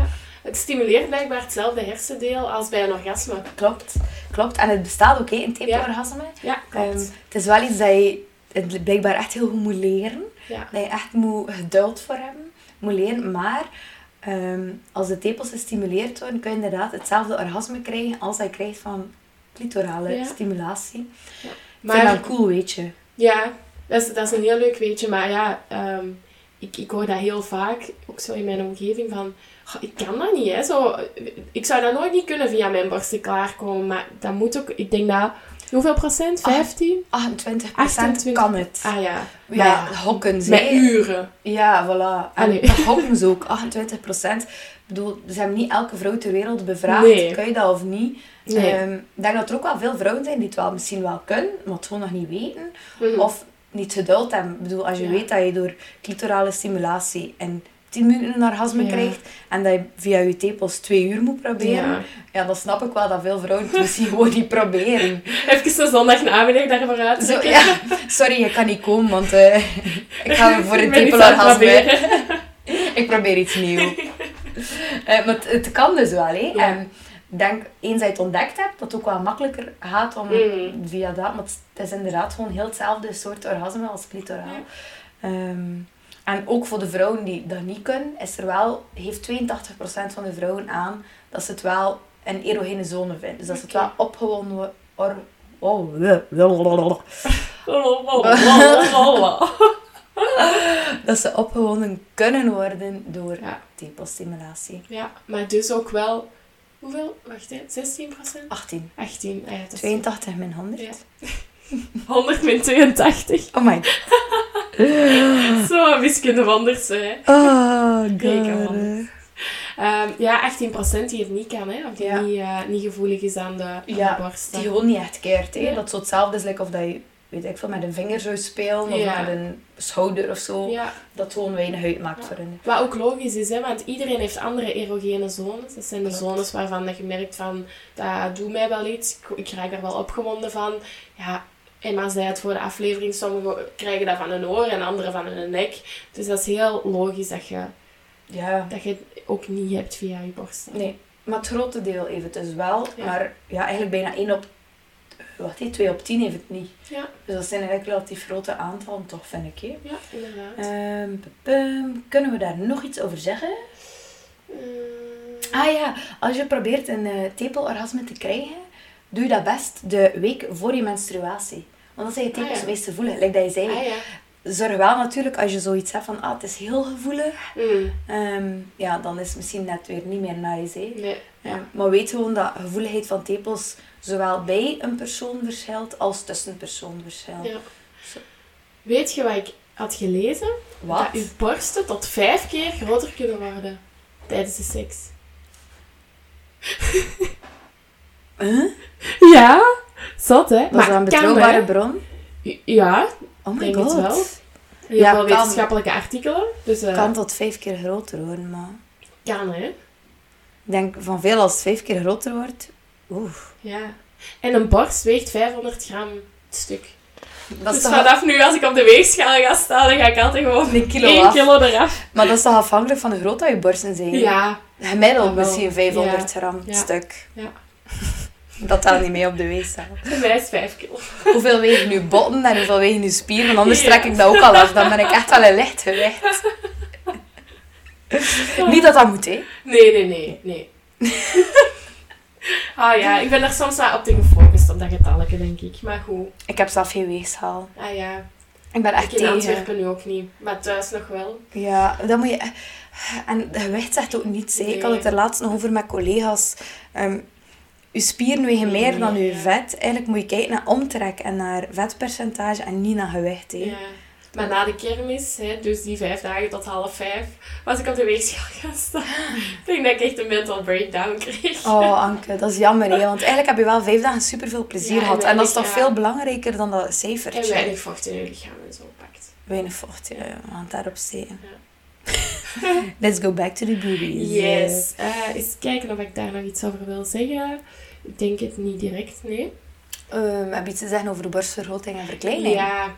Ja. Het stimuleert blijkbaar hetzelfde hersendeel als bij een orgasme. Klopt. Klopt. En het bestaat ook, hè, een tepelorgasme. Ja, klopt. Ehm, het is wel iets dat je het blijkbaar echt heel goed moet leren. ja. Dat je echt moet geduld voor hebben. Moet leren. Maar ehm, als de tepels gestimuleerd worden, kun je inderdaad hetzelfde orgasme krijgen als je krijgt van clitorale Ja. stimulatie. Ik Maar vind dat cool, weet je. Ja, dat is, dat is een heel leuk weetje. Maar ja, ehm, ik, ik hoor dat heel vaak, ook zo in mijn omgeving, van... "Goh, ik kan dat niet, hè. Zo, ik zou dat nooit niet kunnen via mijn borsten klaarkomen. Maar dat moet ook... Ik denk dat... Hoeveel procent? Ah, 15? 28% 28. kan het. Ah ja. Ja, hokken Met ze. uren. Ja, voilà. En Allee. dat hokken ze ook, 28%. Ik bedoel, ze hebben niet elke vrouw ter wereld bevraagd. Nee. Kan je dat of niet? Nee. Ehm, ik denk dat er ook wel veel vrouwen zijn die het wel misschien wel kunnen, maar het gewoon nog niet weten. Mhm. Of niet geduld hebben. Ik bedoel, als je Ja. weet dat je door clitorale stimulatie en 10 minuten een orgasme Ja. krijgt en dat je via je tepels 2 uur moet proberen, Ja. ja. dan snap ik wel dat veel vrouwen het misschien gewoon niet proberen. Even een zondagnamiddag daarvoor uit. Zo, ja, sorry, je kan niet komen, want eh, ik ga voor een tepelorgasme. Ik probeer iets nieuws. Eh, maar het, het kan dus wel, hè. En ik denk, eens je het ontdekt hebt, dat het ook wel makkelijker gaat om Mm. via dat. Maar het is inderdaad gewoon heel hetzelfde soort orgasme als clitoraal. Ehm, en ook voor de vrouwen die dat niet kunnen, is er wel, heeft 82% van de vrouwen aan dat ze het wel een erogene zone vinden. Dus dat ze het wel opgewonden, or, Oh, dat ze opgewonden kunnen worden door Ja. tepelstimulatie. Ja, maar dus ook wel... Hoeveel? Wacht, hè. 16% 18. 18. Ah ja, dat is 82 min 100. Ja. 100 min 82. Oh my Zo wiskunde wonders, hè. Oh, god. Ehm, ja, 18% die het niet kan, hè. Of die Ja. niet, eh, niet gevoelig is aan de, aan Ja, de borst. Die gewoon niet echt keert. Hè? Dat zo hetzelfde is like of dat je weet ik veel, met een vinger zou spelen of met een schouder of zo. Dat gewoon weinig uitmaakt Ja. voor hen. wat ook logisch is, hè, want iedereen heeft andere erogene zones. Dat zijn de zones waarvan dat je merkt van, dat doet mij wel iets, ik, ik raak er wel opgewonden van. Ja, Emma zei het voor de aflevering, sommigen krijgen dat van hun oor en anderen van hun nek. Dus dat is heel logisch dat je, Ja, dat je het ook niet hebt via je borst. nee. Maar het grote deel heeft het dus wel. Ja. Maar ja, eigenlijk bijna 1 op... Wat heet 2 op 10 heeft het niet. Ja, Dus dat zijn eigenlijk relatief grote aantallen, toch, vind ik. Hè? ja inderdaad. Ehm, pupum. kunnen we daar nog iets over zeggen? Mm, Ah ja, als je probeert een eh, tepelorgasme te krijgen, doe je dat best de week voor je menstruatie. Want dan zijn je tepels Ah, ja. het meest voelen. Like dat je zei, ah ja. zorg wel natuurlijk als je zoiets hebt van, ah, het is heel gevoelig. Mm, Ehm, ja, dan is het misschien net weer niet meer nice. Hè? nee. Ja. Maar weet gewoon dat gevoeligheid van tepels zowel bij een persoon verschilt als tussen personen verschilt. Ja. Weet je wat ik had gelezen? Wat? Dat uw borsten tot vijf keer groter kunnen worden tijdens de seks. Huh? Ja, zot hè? Dat is een betrouwbare bron? Ja, Oh my het god. wel. heel Ja, kan. wetenschappelijke artikelen. Dus eh, kan tot vijf keer groter worden, maar... kan hè? Ik denk van veel als het vijf keer groter wordt... Ja. En een borst weegt 500 gram het stuk. Dat dus vanaf nu, als ik op de weegschaal ga staan, dan ga ik altijd gewoon een kilo 1 af. kilo eraf. Maar dat is toch afhankelijk van hoe groot dat je borsten zijn? Ja, Gemiddeld misschien 500 Ja. gram Ja. stuk. Ja. Dat telt niet mee op de weegschaal. voor mij is 5 kilo. Hoeveel wegen nu botten en hoeveel wegen nu spieren? Want anders Ja. trek ik dat ook al af. Dan ben ik echt wel een licht gewicht. Niet dat dat moet, hè. Nee, nee, nee, nee. Ah ja, ik ben daar soms wel op te gefocust op dat getalletje, denk ik. Maar goed. Ik heb zelf geen weegschaal. Ah ja, Ik ben echt ik in tegen. Antwerpen nu ook niet. Maar thuis nog wel. Ja, dat moet je... En gewicht zegt ook niets. hè. Ik had het er laatst nog over met collega's. Ehm je spieren wegen Nee, meer dan je ja. vet. Eigenlijk moet je kijken naar omtrek en naar vetpercentage en niet naar gewicht. Hè. Ja. Maar na de kermis, hè, dus die vijf dagen tot half vijf, was ik op de weegschaal gaan staan. ik denk dat ik echt een mental breakdown kreeg. Oh, Anke, dat is jammer. Hè? Want eigenlijk heb je wel vijf dagen superveel plezier Ja, gehad. En dat is toch ja. veel belangrijker dan dat cijfertje. En weinig vocht in je lichaam en zo pakt. Weinig vocht, ja. het daarop steken. Let's go back to the boobies. Yes. Eh, eens kijken of ik daar nog iets over wil zeggen. Ik denk het niet direct, nee. Ehm, heb je iets te zeggen over de borstvergroting en verkleining? Ja,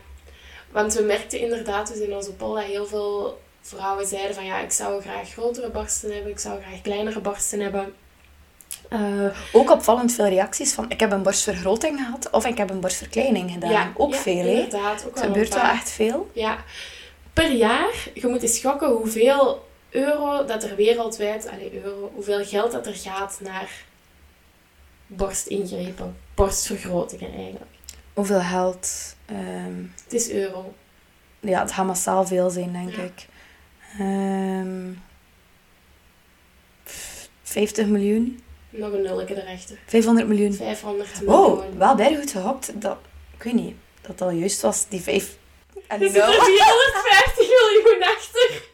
want we merkten inderdaad dus in onze poll dat heel veel vrouwen zeiden van ja, ik zou graag grotere borsten hebben, ik zou graag kleinere borsten hebben. Eh, Ook opvallend veel reacties van ik heb een borstvergroting gehad of ik heb een borstverkleining gedaan. ja, ook ja, veel, hè? Inderdaad, ook Het wel gebeurt wel echt veel. Ja, per jaar, je moet eens schokken hoeveel euro dat er wereldwijd, allee, euro, hoeveel geld dat er gaat naar borstingrepen, borstvergrotingen eigenlijk. Hoeveel geld? Ehm, Het is euro. ja, het gaat massaal veel zijn, denk Ja. ik. Ehm 50 miljoen? Nog een nulletje erachter. 500 miljoen. 500 miljoen. Oh, wel bij goed gehokt. Dat, ik weet niet, dat al juist was, die 5 en Er die zit er 0. 450 miljoen achter.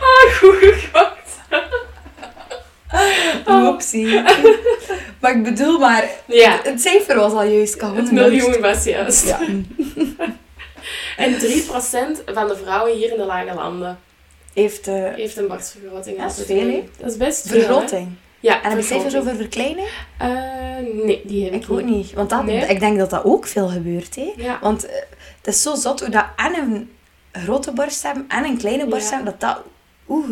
Ah, goed gekocht. Oepsie. maar ik bedoel maar, Ja, het cijfer was al juist. Had het miljoen was juist. Ja. En 3% van de vrouwen hier in de lage landen Heeft uh, heeft een borstvergroting. Dat is veel? Dat is best veel, vergroting. Ja, En heb je cijfers over verkleining? Eh, nee, die heb ik, Ik ook niet. Want dat, Nee. ik denk dat dat ook veel gebeurt. Hè? Ja. Want eh, het is zo zot hoe dat en een grote borst hebben en een kleine borst Ja. hebben, dat dat, oeh,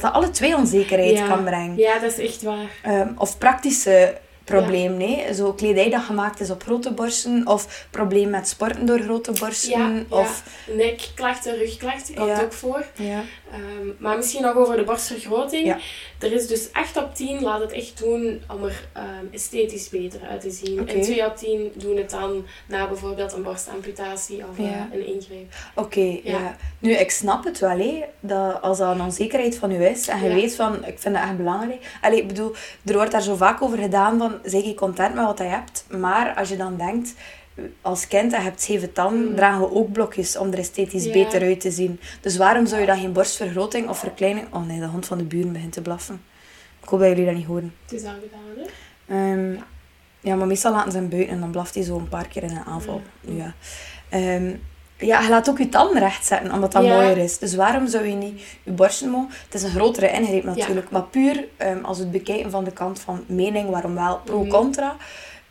dat dat alle twee onzekerheid Ja. kan brengen. ja, dat is echt waar. Ehm, of praktische probleem. Nee? Zo kledij dat gemaakt is op grote borsten. Of probleem met sporten door grote borsten. Ja, ja. Of, Nekklachten, rugklachten komt Ja. ook voor. ja. Ehm, maar misschien nog over de borstvergroting. Ja. Er is dus 8 op 10 laat het echt doen om er ehm, esthetisch beter uit te zien. En 2 op 10 doen het dan na bijvoorbeeld een borstamputatie of eh, Ja. een ingreep. Oké, ja. Ja. Nu, ik snap het wel, hè, dat als dat een onzekerheid van u is en je Ja. weet van, ik vind dat echt belangrijk. Allee, ik bedoel, er wordt daar zo vaak over gedaan van, zeg je content met wat je hebt. Maar als je dan denkt, als kind en je hebt zeven tanden, Mm. dragen we ook blokjes om er esthetisch beter uit te zien. Dus waarom zou je dan geen borstvergroting of verkleining... Oh nee, de hond van de buren begint te blaffen. Ik hoop dat jullie dat niet horen. Het is al gedaan, hè? Ehm, ja, maar meestal laten ze hem buiten en dan blaft hij zo een paar keer in een aanval. Mm. Ja. Ehm, ja, je laat ook je tanden recht zetten, omdat dat Ja. mooier is. Dus waarom zou je niet je borsten mogen? Het is een grotere ingreep natuurlijk. Maar puur ehm, als we het bekijken van de kant van mening, waarom wel, Mhm. pro-contra,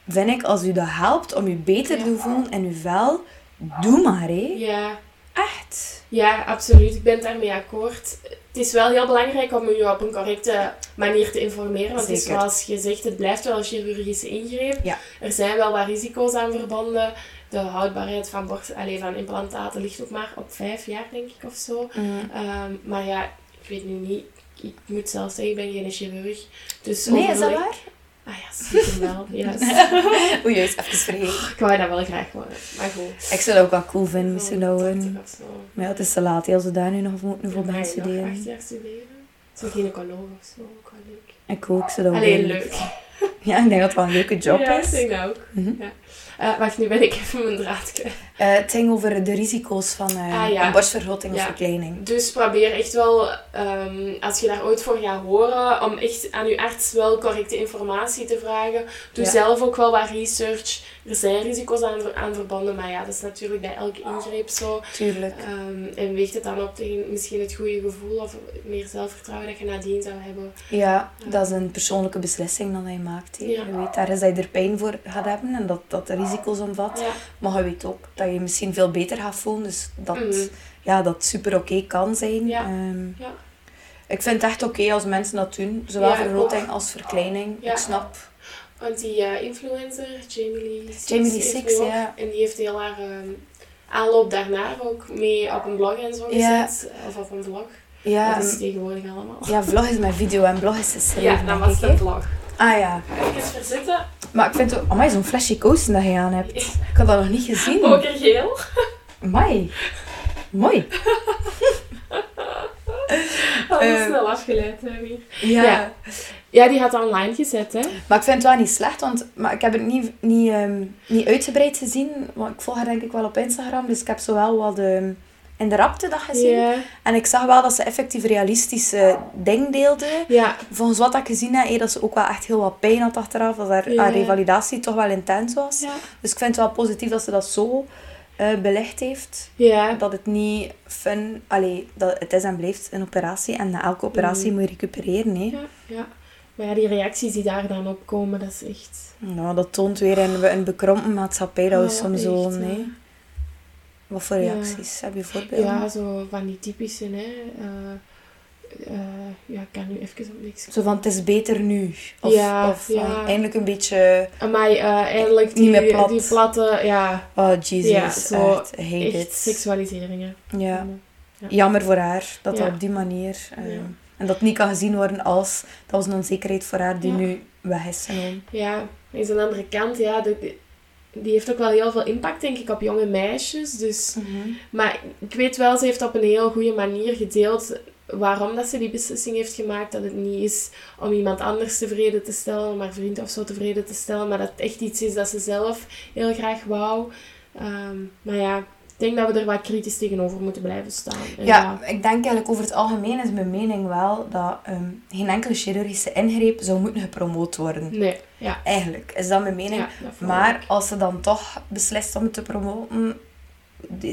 vind ik als u dat helpt om je beter te voelen in uw vel, doe maar, hé. Ja. Echt. ja, absoluut. Ik ben daarmee akkoord. Het is wel heel belangrijk om je op een correcte manier te informeren. Want het is zoals je zegt, het blijft wel een chirurgische ingreep. Ja. Er zijn wel wat risico's aan verbonden. De houdbaarheid van, borst, allez, van implantaten ligt ook maar op vijf jaar, denk ik, of zo. Mm. Ehm, maar ja, ik weet nu niet. Ik moet zelf zeggen, ik ben geen chirurg. Dus Nee, is dat waar? Ah ja, zeker wel. Yes. Oei, juist, even vergeten. ik wou dat wel graag worden. Maar goed. Ik zou dat ook wel cool vinden, misschien. 80 of zo. Maar ja, het is te laat, als we daar nu nog moeten voor bij studeren. acht jaar studeren. Zo gynaecoloog of zo, ook wel leuk. Ik ook, zou dat Alleen leuk. Ja, ik denk dat het wel een leuke job ja, is. ik denk dat ook. Mhm. Ja. Eh, wacht, nu ben ik even mijn draad kwijt. Eh, het ging over de risico's van Ah, ja. een borstvergroting of verkleining. Dus probeer echt wel, ehm, als je daar ooit voor gaat horen, om echt aan je arts wel correcte informatie te vragen. Doe Ja. zelf ook wel wat research. Er zijn risico's aan, aan verbonden, maar ja, dat is natuurlijk bij elke ingreep zo. Tuurlijk. Ehm, en weegt het dan op tegen misschien het goede gevoel of meer zelfvertrouwen dat je nadien zou hebben. Ja, dat is een persoonlijke beslissing dat je maakt. Ja. Je weet ergens dat je er pijn voor gaat hebben en dat dat de risico's omvat. Ja. Maar je weet ook dat je je misschien veel beter gaat voelen. Dus dat Mhm. ja, dat super oké kan zijn. Ja. Ja. Ik vind het echt oké als mensen dat doen. Zowel vergroting als verkleining. Ik snap. Want die influencer, Jamie Lee Six, Jamie Lee heeft Six, nu ook- ja. En die heeft heel haar ehm, aanloop daarna ook mee op een blog en zo Ja. gezet. Of op een vlog. Ja, dat is tegenwoordig allemaal. ja, vlog is mijn video en blog is geschreven. Ja, dat was de vlog. Ah ja. Ga ik eens verzetten. Maar ik vind ook... Amai, zo'n flesje kousen dat je aan hebt. Ik had dat nog niet gezien. Okergeel. Amai. Mooi. Dat is Eh. snel afgeleid hè, weer. Ja. Ja. Ja, die had online gezet, hè. Maar ik vind het wel niet slecht, want maar ik heb het niet, niet, ehm, niet uitgebreid gezien. Want ik volg haar denk ik wel op Instagram, dus ik heb zowel wat ehm, in de rapte dat gezien. En ik zag wel dat ze effectief realistische dingen deelde. Volgens wat ik gezien heb, eh, dat ze ook wel echt heel wat pijn had achteraf. Dat haar, haar revalidatie toch wel intens was. Dus ik vind het wel positief dat ze dat zo eh, belicht heeft. Dat het niet fun... Allee, dat het is en blijft een operatie. En na elke operatie Mm. moet je recupereren. Hè. Ja. ja. Maar ja, die reacties die daar dan op komen, dat is echt... Nou, dat toont weer een, een bekrompen maatschappij dat we Oh, soms zo... ja. Nee. Wat voor reacties? Heb je voorbeelden? Ja, zo van die typische, hè. Eh, eh, ja, ik kan nu even op niks Zo van, het is beter nu. Of, Ja, of ja. van, eindelijk een beetje... Maar eh eindelijk die, Niet meer plat. die platte, ja, Oh, Jesus. Ja, zo echt, echt it. seksualiseringen. Ja. Ja. Jammer voor haar, dat dat op die manier... En dat niet kan gezien worden als... Dat was een onzekerheid voor haar die Ja. nu weg is genomen. Ja, aan de andere kant, ja, de- de- die heeft ook wel heel veel impact, denk ik, op jonge meisjes. Dus, maar ik weet wel, ze heeft op een heel goede manier gedeeld waarom dat ze die beslissing heeft gemaakt. Dat het niet is om iemand anders tevreden te stellen, om haar vriend of zo tevreden te stellen, maar dat het echt iets is dat ze zelf heel graag wou. Ehm, maar ja, denk dat we er wat kritisch tegenover moeten blijven staan. En Ja, ik denk eigenlijk over het algemeen is mijn mening wel dat ehm, geen enkele chirurgische ingreep zou moeten gepromoot worden. Nee, ja. Eigenlijk is dat mijn mening. ja Maar ik. als ze dan toch beslist om het te promoten,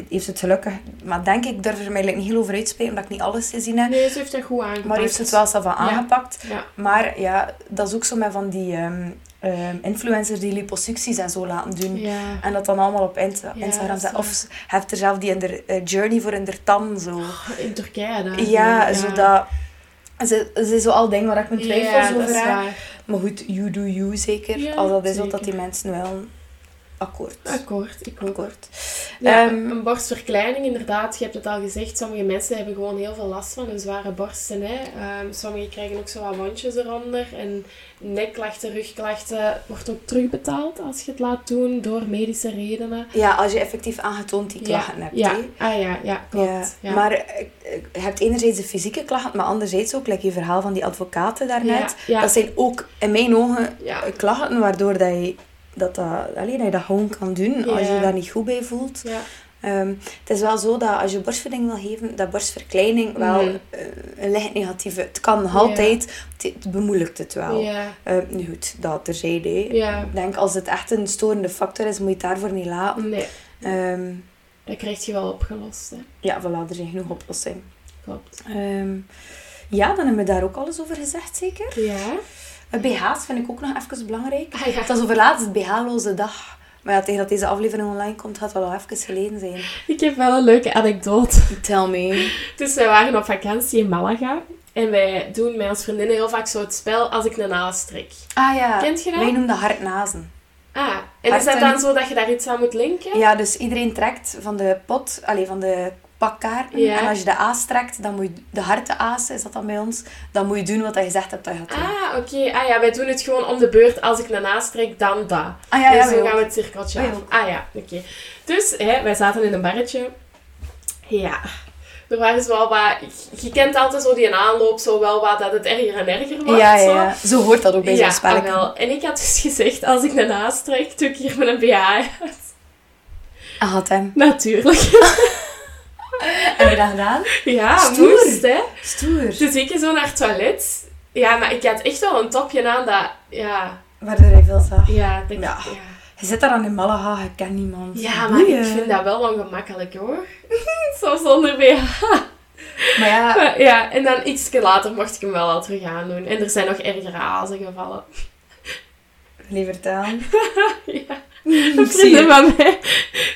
heeft ze het gelukkig. Maar denk ik, durf er mij eigenlijk niet heel over uitspreken, omdat ik niet alles gezien heb. Nee, ze heeft dat goed aangepakt. Maar heeft ze het wel zelf aangepakt. Ja, Maar ja, dat is ook zo met van die ehm, ehm, influencers die liposucties en zo laten doen. ja. En dat dan allemaal op Insta- Ja, Instagram zetten. Of heeft er zelf die in de eh, journey voor in de tan zo. In Turkije dan. Ja, zodat... Ze, ze zo al dingen waar ik mijn twijfels over heb. Maar goed, you do you zeker. Als dat is wat dat die mensen wel akkoord. Akkoord, ik. Ja, Ehm, een borstverkleining, inderdaad, je hebt het al gezegd. Sommige mensen hebben gewoon heel veel last van hun zware borsten. Hè. Ehm, sommigen krijgen ook zo wat wondjes eronder. En nekklachten, rugklachten wordt ook terugbetaald als je het laat doen door medische redenen. Ja, als je effectief aangetoond die klachten hebt. ja. Ah ja, ja, klopt. Ja, Ja. maar eh, je hebt enerzijds de fysieke klachten, maar anderzijds ook, like je verhaal van die advocaten daarnet. Ja, ja. Dat zijn ook in mijn ogen Ja. eh, klachten waardoor dat je dat, dat, allee, dat je dat gewoon kan doen als je daar niet goed bij voelt. Ja. Ehm, het is wel zo dat als je borstvoeding wil geven, dat borstverkleining wel Mhm. eh, een licht negatieve... Het kan nog altijd, het, het bemoeilijkt het wel. Ja. Nu goed, dat terzijde. Ik denk, als het echt een storende factor is, moet je het daarvoor niet laten. Nee, Ehm, dat krijg je wel opgelost. Hè. ja, voilà, er zijn genoeg oplossingen. Klopt. Ehm, ja, dan hebben we daar ook alles over gezegd, zeker. Ja. BH's vind ik ook nog even belangrijk. Ah, ja. Het was over laatst het BH-loze dag. Maar ja, tegen dat deze aflevering online komt, gaat het wel al even geleden zijn. Ik heb wel een leuke anekdote. Tell me. Dus wij waren op vakantie in Malaga. En wij doen met ons vriendinnen heel vaak zo het spel als ik een naast trek. Ah ja, Kent je dat? wij noemen dat hartnazen. Ah, en is dat Harten- dan zo dat je daar iets aan moet linken? Ja, dus iedereen trekt van de pot, allee, van de pakkaarten. Ja. En als je de aas trekt, dan moet je, de harte aas is dat dan bij ons, dan moet je doen wat je gezegd hebt dat je gaat doen. Ah, oké. Ah ja, wij doen het gewoon om de beurt. Als ik een naast trek, dan dat. Ah ja, ja, dus wij zo gaan we het cirkeltje af. Ah ja, oké. Dus hè, wij zaten in een barretje. Ja. Er waren zo wel wat... Je kent altijd zo die aanloop, zo wel wat dat het erger en erger wordt. Ja, ja, zo. ja. Zo hoort dat ook bij Ja, zo'n spelletje. ah, wel. En ik had dus gezegd, als ik een naast trek, doe ik hier met een BH uit. Ah, had hem. Natuurlijk. Heb je dat gedaan? Ja, Stoer. moest, hè. Stoer. Dus ik zo naar het toilet. Ja, maar ik had echt wel een topje aan dat... Ja, Waardoor hij veel zag. ja, Ja. ja. Je zit daar aan in Malaga, je kent niemand. Ja, maar Boeien. ik vind dat wel ongemakkelijk hoor. Zo zonder BH. Maar ja, Maar ja, en dan iets later mocht ik hem wel al terug aandoen. En er zijn nog ergere hazen gevallen. liever vertellen. ja. Een vriendin van mij,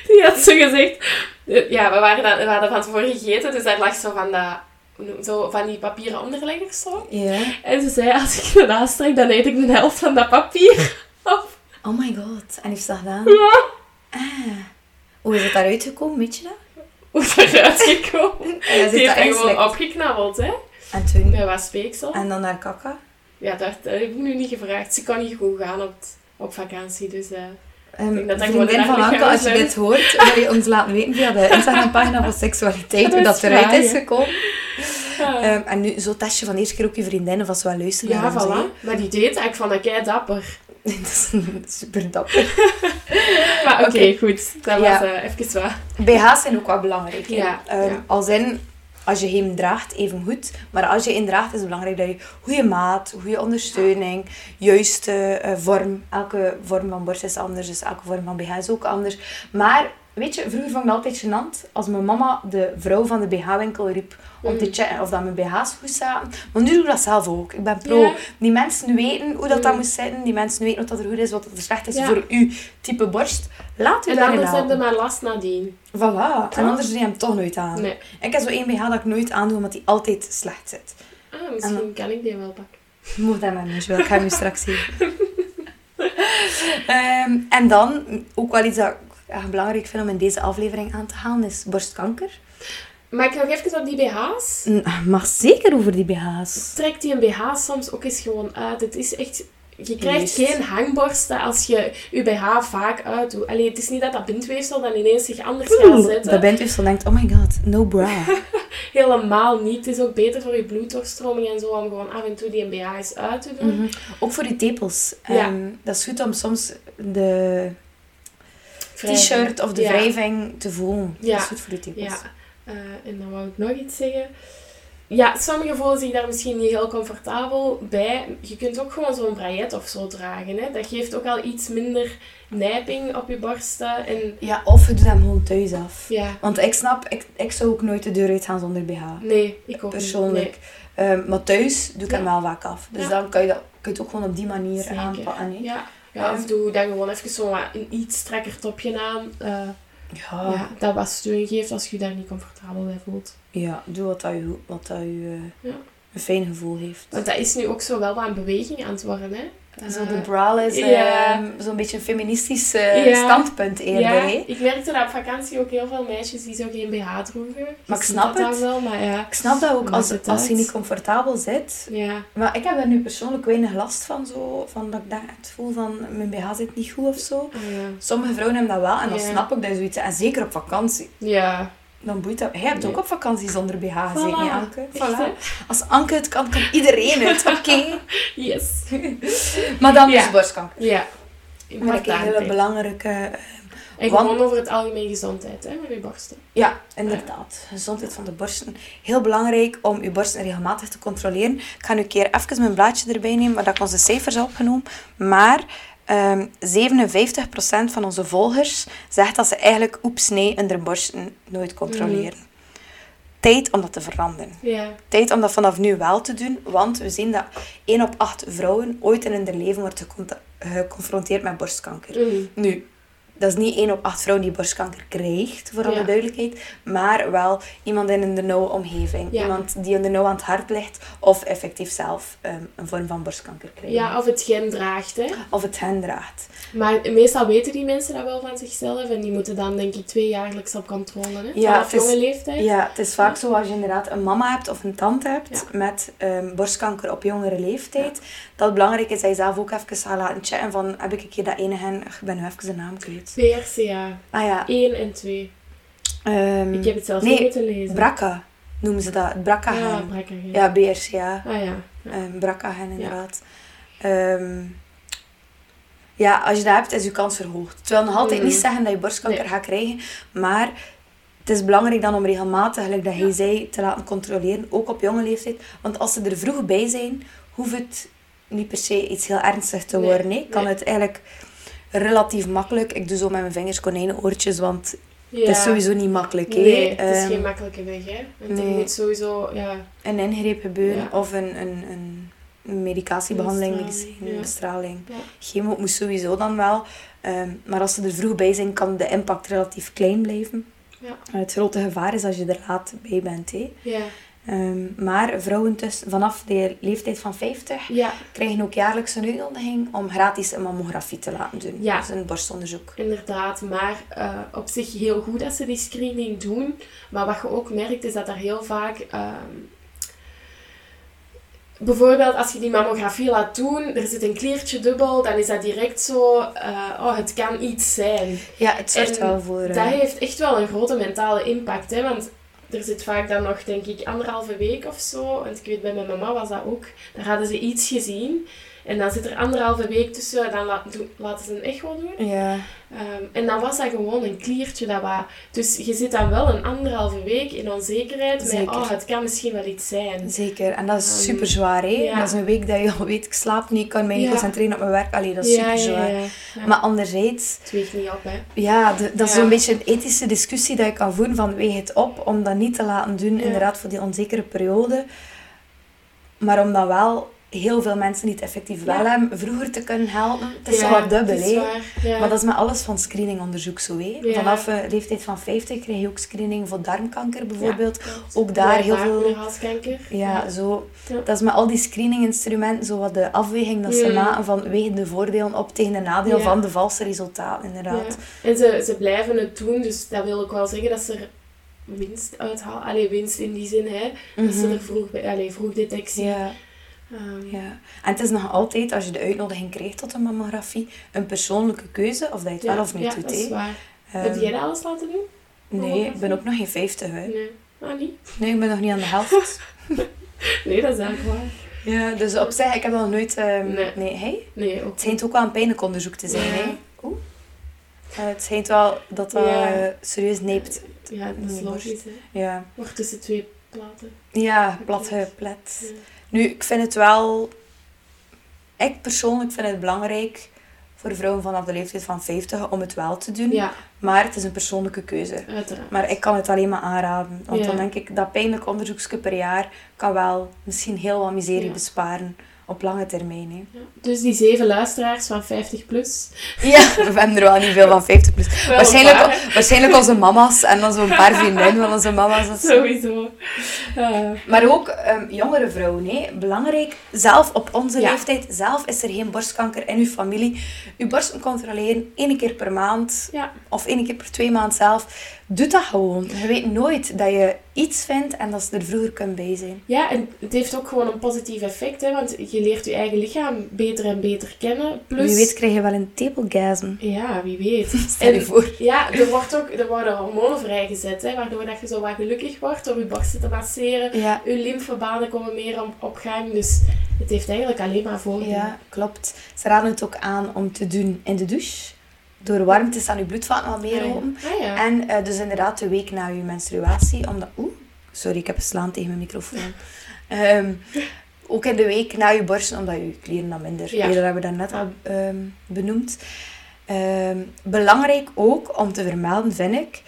die had zo gezegd... Ja, we, waren dan, we hadden van tevoren gegeten, dus daar lag zo van, dat, zo van die papieren onderleggers zo. En ze zei, als ik me aanstrek, dan eet ik de helft van dat papier op. Oh my god. En heeft ze dat gedaan? Ja. Ah. Hoe is het daaruit gekomen, weet je dat? Hoe is dat eruit gekomen? Die zit heeft dat gewoon opgeknabbeld, hè. En toen? Met wat speeksel. En dan naar kaka? Ja, dat, dat heb ik nu niet gevraagd. Ze kan niet goed gaan op, het- op vakantie, dus... eh, Um, dat vriendin van een Anke, als je dit hoort, wil je ons laten weten via de Instagram-pagina van seksualiteit Dat hoe dat eruit is gekomen. ja, Ehm, en nu, zo test je van de eerste keer ook je vriendinnen ze wel luisteren ja voilà. Maar die deed ik vond dat kei dapper. Dat is super dapper. Maar oké, goed. Dat Ja. was eh, even wat. BH's zijn ook wel belangrijk. Ja, Ehm, ja. Als in, als je hem draagt, even goed. Maar als je hem draagt, is het belangrijk dat je goede maat, goede ondersteuning, juiste eh, vorm. Elke vorm van borst is anders, dus elke vorm van BH is ook anders. Maar, weet je, vroeger vond ik het altijd gênant als mijn mama de vrouw van de BH-winkel riep om te Mm. checken of dat mijn BH's goed zaten. Maar nu doe ik dat zelf ook. Ik ben pro. Ja. Die mensen weten hoe dat, dat Mm. moet zitten. Die mensen weten wat dat er goed is, wat dat er slecht is Ja. voor uw type borst. Laat u En daarin heb je helpen. maar last nadien. Voilà. Toch? En anders doe je hem toch nooit aan. Nee. Ik heb zo één BH dat ik nooit aandoe, omdat die altijd slecht zit. Ah, misschien kan ik die wel pakken. Moet dat maar niet, wel. Ik ga hem je straks zien. Ehm, en dan, ook wel iets dat ja, belangrijk vind om in deze aflevering aan te halen, is borstkanker. Maar ik nog even op die BH's. Mag zeker over die BH's. Trek die een BH soms ook eens gewoon uit. Het is echt... Je krijgt geen hangborsten als je je BH vaak uitdoet. Allee, het is niet dat dat bindweefsel dan ineens zich anders gaat zetten. dat zo denkt, oh my god, no bra. Helemaal niet. Het is ook beter voor je bloeddoorstroming en zo om gewoon af en toe die een BH eens uit te doen. Mhm. Ook voor je tepels. Ja. Ehm, dat is goed om soms de. T-shirt of de Ja. wrijving te voelen. Ja. Dat is goed voor je tepels. Ja, eh, en dan wou ik nog iets zeggen. Ja, sommigen voelen zich daar misschien niet heel comfortabel bij. Je kunt ook gewoon zo'n braillet of zo dragen. Hè. Dat geeft ook al iets minder nijping op je borsten. En Ja, of je doet hem gewoon thuis af. ja, Want ik snap, ik, ik zou ook nooit de deur uitgaan zonder BH. nee, ik ook Persoonlijk. Ehm, maar thuis doe ik hem wel vaak af. Dus Ja. dan kan je, dat, kun je het ook gewoon op die manier zeker. aanpakken. hè. Ja, ja, of doe dan gewoon even zo wat een iets strakker topje aan. eh, Ja. ja, dat wat steun geeft als je je daar niet comfortabel bij voelt. Ja, doe wat dat je... Wat dat je Ja. een fijn gevoel heeft. Want dat is nu ook zo wel wat een beweging aan het worden, hè? Zo de Eh, braless, ja. ehm, zo'n beetje een feministisch eh, standpunt eerder. ja, ik merkte dat op vakantie ook heel veel meisjes die zo geen BH droegen. Maar ik ziet snap dat het. wel, maar ja. Ik snap dat ook als, het als je niet comfortabel zit. Ja, Maar ik heb daar nu persoonlijk weinig last van. Zo, van dat ik daar het voel van mijn BH zit niet goed of zo. ah. Sommige vrouwen hebben dat wel en dan snap ik dat zoiets En zeker op vakantie. Ja, Dan boeit dat. Jij hebt ook op vakantie zonder BH gezeten, hè, Anke? Voilà. Als Anke het kan, kan iedereen het. Oké. yes. Maar dan dus Ja. borstkanker. Ja, Maar ik een hele belangrijke... eh, En Want- gewoon over het algemeen gezondheid, hè, met je borsten. Ja, inderdaad. Gezondheid van de borsten. Heel belangrijk om uw borsten regelmatig te controleren. Ik ga nu een keer even mijn blaadje erbij nemen, waar dat ik onze cijfers heb opgenomen. Maar ehm 57% van onze volgers zegt dat ze eigenlijk oeps nee in de borsten nooit controleren. Tijd om dat te veranderen. Ja, Tijd om dat vanaf nu wel te doen, want we zien dat 1 op 8 vrouwen ooit in hun leven wordt geconfronteerd met borstkanker. Mm. Nu, dat is niet één op acht vrouwen die borstkanker krijgt, voor alle Ja. duidelijkheid. Maar wel iemand in een de nauwe omgeving. Ja. Iemand die in de nauw aan het hart ligt. Of effectief zelf ehm, een vorm van borstkanker krijgt. ja, of het gen draagt, hè. Of het hen draagt. Maar meestal weten die mensen dat wel van zichzelf. En die moeten dan, denk ik, twee jaarlijks op controle, hè. Ja, Vanaf het is- jonge leeftijd. Ja, het is vaak zo als je inderdaad een mama hebt of een tante hebt met ehm, borstkanker op jongere leeftijd. Dat het belangrijk is dat je zelf ook even gaat laten checken van heb ik een keer dat ene hen... Ik ben nu even de naam kwijt. PRCA. Ah ja. 1 en 2. ehm, Ik heb het zelfs nee, niet moeten lezen. BRCA noemen ze dat. BRCA-gen. Ja, Ja, BRCA. ja BRCA. Ah ja. ja. Um, inderdaad. Ehm, ja, als je dat hebt, is je kans verhoogd. Het wil nog altijd Mhm. niet zeggen dat je borstkanker Nee. gaat krijgen, maar het is belangrijk dan om regelmatig, gelijk dat hij zei, te laten controleren, ook op jonge leeftijd. Want als ze er vroeg bij zijn, hoeft het niet per se iets heel ernstigs te Nee, worden. hè. Kan nee. het eigenlijk relatief makkelijk. Ik doe zo met mijn vingers konijnenoortjes, want Ja. het is sowieso niet makkelijk. hè. Nee, het is Ehm, geen makkelijke weg, hè. Want er nee. moet sowieso, ja... een ingreep gebeuren Ja. of een, een, een, medicatiebehandeling, Bestraling, bestraling. Chemo moet sowieso dan wel. Ehm, maar als ze er vroeg bij zijn, kan de impact relatief klein blijven. Ja. Het grote gevaar is als je er laat bij bent. Hè. Ja. Ehm, maar vrouwen tussen, vanaf de leeftijd van 50 Ja, krijgen ook jaarlijks een uitnodiging om gratis een mammografie te laten doen. Ja. Dus een borstonderzoek. inderdaad. Maar eh, op zich heel goed dat ze die screening doen. Maar wat je ook merkt, is dat er heel vaak... ehm, bijvoorbeeld als je die mammografie laat doen, er zit een kliertje dubbel, dan is dat direct zo... eh, oh, het kan iets zijn. Ja, het zorgt wel voor... eh, Dat heeft echt wel een grote mentale impact, hè. Want er zit vaak dan nog, denk ik, anderhalve week of zo. Want ik weet, bij mijn mama was dat ook. Daar hadden ze iets gezien. En dan zit er anderhalve week tussen. Dan la- laten ze een echo doen. ja. Ehm, en dan was dat gewoon een kliertje. Dat was. Dus je zit dan wel een anderhalve week in onzekerheid. Met, Zeker. oh, het kan misschien wel iets zijn. Zeker, en dat is Ehm, super zwaar. Hè? ja. Dat is een week dat je al weet, ik slaap niet, ik kan mij niet Ja. concentreren op mijn werk. Allee, dat is super zwaar. ja, ja. Maar anderzijds, Het weegt niet op, hè. ja, de- dat is Ja. zo'n beetje een ethische discussie dat je kan voeren van weeg het op om dat niet te laten doen, Ja. inderdaad, voor die onzekere periode. Maar om dan wel heel veel mensen die het effectief wel Ja. hebben, vroeger te kunnen helpen. Het is Ja, wat dubbel, hè. ja. Maar dat is met alles van screeningonderzoek zo, hè. Vanaf de leeftijd van 50 krijg je ook screening voor darmkanker bijvoorbeeld. Ook daar heel veel-. Ja, zo. Dat is met al die screeninginstrumenten zo wat de afweging dat ze maken van wegen de voordelen op tegen de nadeel van de valse resultaten, inderdaad. Ja. En ze, ze blijven het doen, dus dat wil ook wel zeggen dat ze er winst uithalen. Allee, winst in die zin, hè. Dat ze Mhm. er vroeg, bij- allee, vroeg detectie. Ehm, ja. En het is nog altijd, als je de uitnodiging krijgt tot een mammografie, een persoonlijke keuze of dat je het wel of niet ja, doet. dat is waar. Ehm, Heb jij dat alles laten doen? nee, ik ben ook nog geen 50. Hè. Nee. Ah, niet? Nee, ik ben nog niet aan de helft. Nee, dat is eigenlijk waar. ja, dus op zich, ik heb nog nooit... ehm, Nee. nee, hey? Nee, ook Het schijnt ook wel een pijnlijk onderzoek te zijn. Hè? Oeh. Eh, het schijnt wel dat dat Ja. eh, serieus neept. Ja, dat is logisch, hè. Ja, Wordt tussen twee platen. ja plat geplet. Ja. Nu, ik vind het wel... Ik persoonlijk vind het belangrijk voor vrouwen vanaf de leeftijd van 50 om het wel te doen. Ja, Maar het is een persoonlijke keuze. uiteraard. Maar ik kan het alleen maar aanraden. Want Ja. dan denk ik dat pijnlijk onderzoeksje per jaar kan wel misschien heel wat miserie Ja. besparen. Op lange termijn. Hè. Ja. Dus die zeven luisteraars van 50 plus. Ja, we hebben er wel niet veel van 50 plus. Wel Waarschijnlijk, waarschijnlijk onze mama's en dan zo'n paar vriendinnen van onze mama's. of zo. Sowieso. Maar ook ehm, jongere vrouwen, hè. belangrijk. Zelf op onze Ja. leeftijd, zelf is er geen borstkanker in uw familie. Uw borsten controleren één keer per maand ja. of één keer per twee maanden zelf. Doe dat gewoon. Je weet nooit dat je iets vindt en dat ze er vroeger kunt bij zijn. ja, en het heeft ook gewoon een positief effect, hè, want je leert je eigen lichaam beter en beter kennen. Plus, Wie weet krijg je wel een tepelgasm. Ja, wie weet. Stel je En- voor. Ja, er, wordt ook, er worden hormonen vrijgezet, hè, waardoor dat je zo wat gelukkig wordt door je borsten te masseren. Ja, Je lymfebanen komen meer op, op gang, dus het heeft eigenlijk alleen maar voordelen. ja, klopt. Ze raden het ook aan om te doen in de douche. Door warmte staan je bloedvaten wat meer Ah, open. Ah, ja. En eh, dus inderdaad de week na je menstruatie, omdat... Oeh, sorry, ik heb geslaan tegen mijn microfoon. Ehm, ook in de week na je borsten, omdat je kleren dan minder... Ja. Dat hebben we daarnet al ehm, benoemd. Ehm, belangrijk ook om te vermelden, vind ik,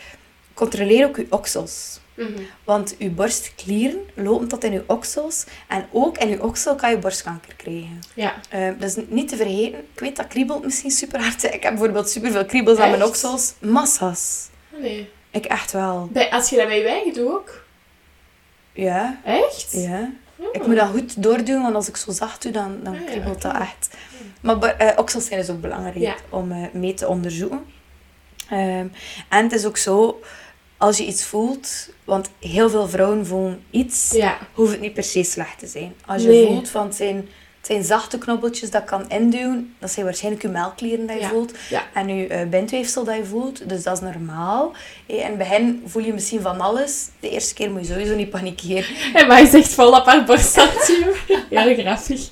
controleer ook je oksels. Mhm. Want je borstklieren lopen tot in je oksels. En ook in je oksel kan je borstkanker krijgen. Ja. Dat is niet te vergeten. Ik weet dat kriebelt misschien super hard. Ik heb bijvoorbeeld super veel kriebels aan mijn oksels. Massa's. Ah, nee. Ik echt wel. Bij, als je dat bij je eigen doet ook? Ja. Echt? Ja. Oh. Ik moet dat goed doordoen, want als ik zo zacht doe, dan, dan Ah, ja, kriebelt dat echt. Maar eh, oksels zijn dus ook belangrijk Ja. om eh, mee te onderzoeken. Ehm, en het is ook zo, als je iets voelt, want heel veel vrouwen voelen iets, Ja. hoeft het niet per se slecht te zijn. Als je Nee. voelt van het zijn, zijn zachte knobbeltjes dat kan induwen, dat zijn waarschijnlijk je melkklieren dat je Ja. voelt Ja. en je eh, bindweefsel dat je voelt. Dus dat is normaal. Eh, In het begin voel je misschien van alles. De eerste keer moet je sowieso niet panikeren. En maar je zegt vol op haar borststatium. Heel grappig.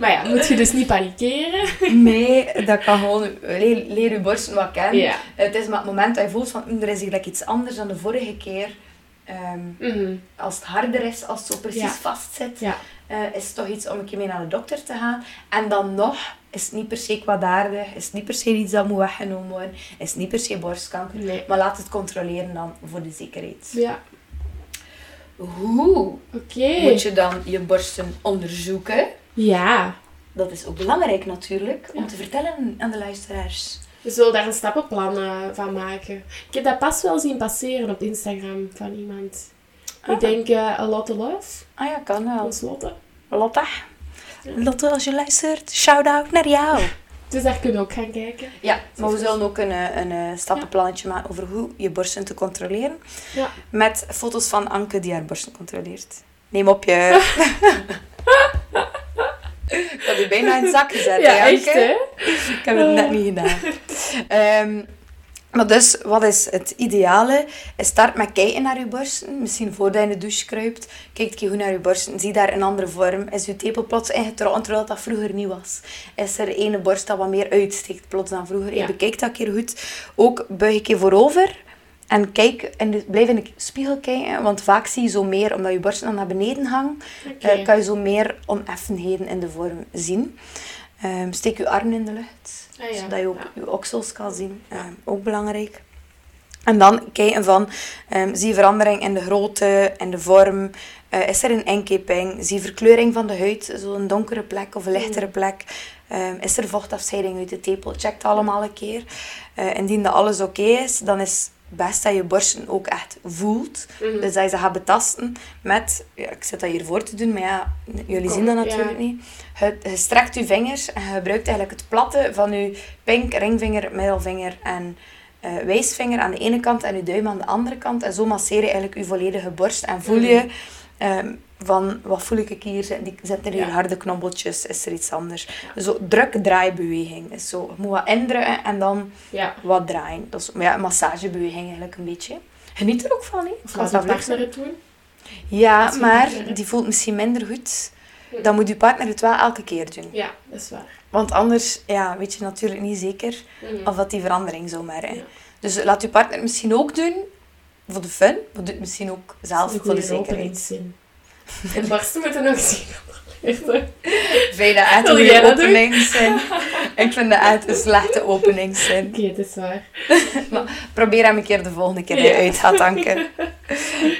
Maar ja, moet je dus niet panikeren. Nee, dat kan gewoon leer, leer je borsten wat kennen. Ja. Het is maar het moment dat je voelt van "Mm, er is eigenlijk iets anders dan de vorige keer. Ehm, Mhm. als het harder is, als het zo precies Ja. vastzit, Eh, is het toch iets om een keer mee naar de dokter te gaan. En dan nog is het niet per se kwaadaardig, is het niet per se iets dat moet weggenomen worden, is het niet per se borstkanker. Nee. Maar laat het controleren dan voor de zekerheid. Ja. Hoe Oké. moet je dan je borsten onderzoeken? Ja. Dat is ook belangrijk natuurlijk, om Ja. te vertellen aan de luisteraars. We zullen daar een stappenplan eh, van maken. Ik heb dat pas wel zien passeren op Instagram van iemand. Ah. Ik denk eh A Lot of Love. Ah ja, kan wel. Ons Lotte. Lotte. Lotte, als je luistert, shout-out naar jou. Dus daar kunnen we ook gaan kijken. Ja, maar we zullen ook een, eh, een, eh, stappenplannetje maken over hoe je borsten te controleren. Ja. Met foto's van Anke die haar borsten controleert. Neem op je... Ik had u bijna in het zak gezet, hè, Anke? Ik heb het net niet gedaan. Ehm, maar dus, wat is het ideale? Start met kijken naar je borsten. Misschien voordat je in de douche kruipt. Kijk keer goed naar je borsten. Zie daar een andere vorm. Is je tepel plots ingetrokken terwijl dat vroeger niet was? Is er ene borst dat wat meer uitsteekt plots dan vroeger? Ja. Bekijk dat een keer goed. Ook buig een keer voorover. En kijk, in de, blijf in de spiegel kijken. Want vaak zie je zo meer, omdat je borsten dan naar beneden hangen, Oké. eh, kan je zo meer oneffenheden in de vorm zien. Ehm, steek je armen in de lucht, Ah, ja. zodat je ook je oksels kan zien. Ehm, ook belangrijk. En dan kijken van, ehm, zie je verandering in de grootte, in de vorm. Eh, is er een inkeping? Zie je verkleuring van de huid, zo'n donkere plek of een lichtere Mm. plek? Is er vochtafscheiding uit de tepel? Check het allemaal een keer. Eh, indien dat alles oké is, dan is best dat je borsten ook echt voelt. Mhm. Dus dat je ze gaat betasten met... Ja, ik zit dat hier voor te doen, maar ja, jullie zien dat Ja. natuurlijk niet. Je, je strekt je vingers en je gebruikt eigenlijk het platte van je pink, ringvinger, middelvinger en eh, wijsvinger aan de ene kant en je duim aan de andere kant. En zo masseer je eigenlijk je volledige borst en voel je Mhm. ehm, van, wat voel ik hier? Die- er hier Ja. harde knobbeltjes? Is er iets anders? Zo druk-draaibeweging. is zo, je moet wat indrukken en dan Ja. wat draaien. Dat is ja, een massagebeweging eigenlijk een beetje. Geniet er ook van, hè? Of als je partner het doen. Ja, maar die voelt misschien minder goed. Ja. Dan moet je partner het wel elke keer doen. Ja, dat is waar. Want anders ja, weet je natuurlijk niet zeker Mhm. of dat die verandering zou merken. Ja. Dus laat je partner het misschien ook doen voor de fun. Maar doe het misschien ook zelf voor de zekerheid. Openingszin. De borsten moeten ook zien. Dat echt Wil een jij goede dat openingszin? Ik vind dat echt een slechte openingszin. Oké, het is waar. Probeer hem een keer de volgende keer Ja. dat uit gaat, Anke.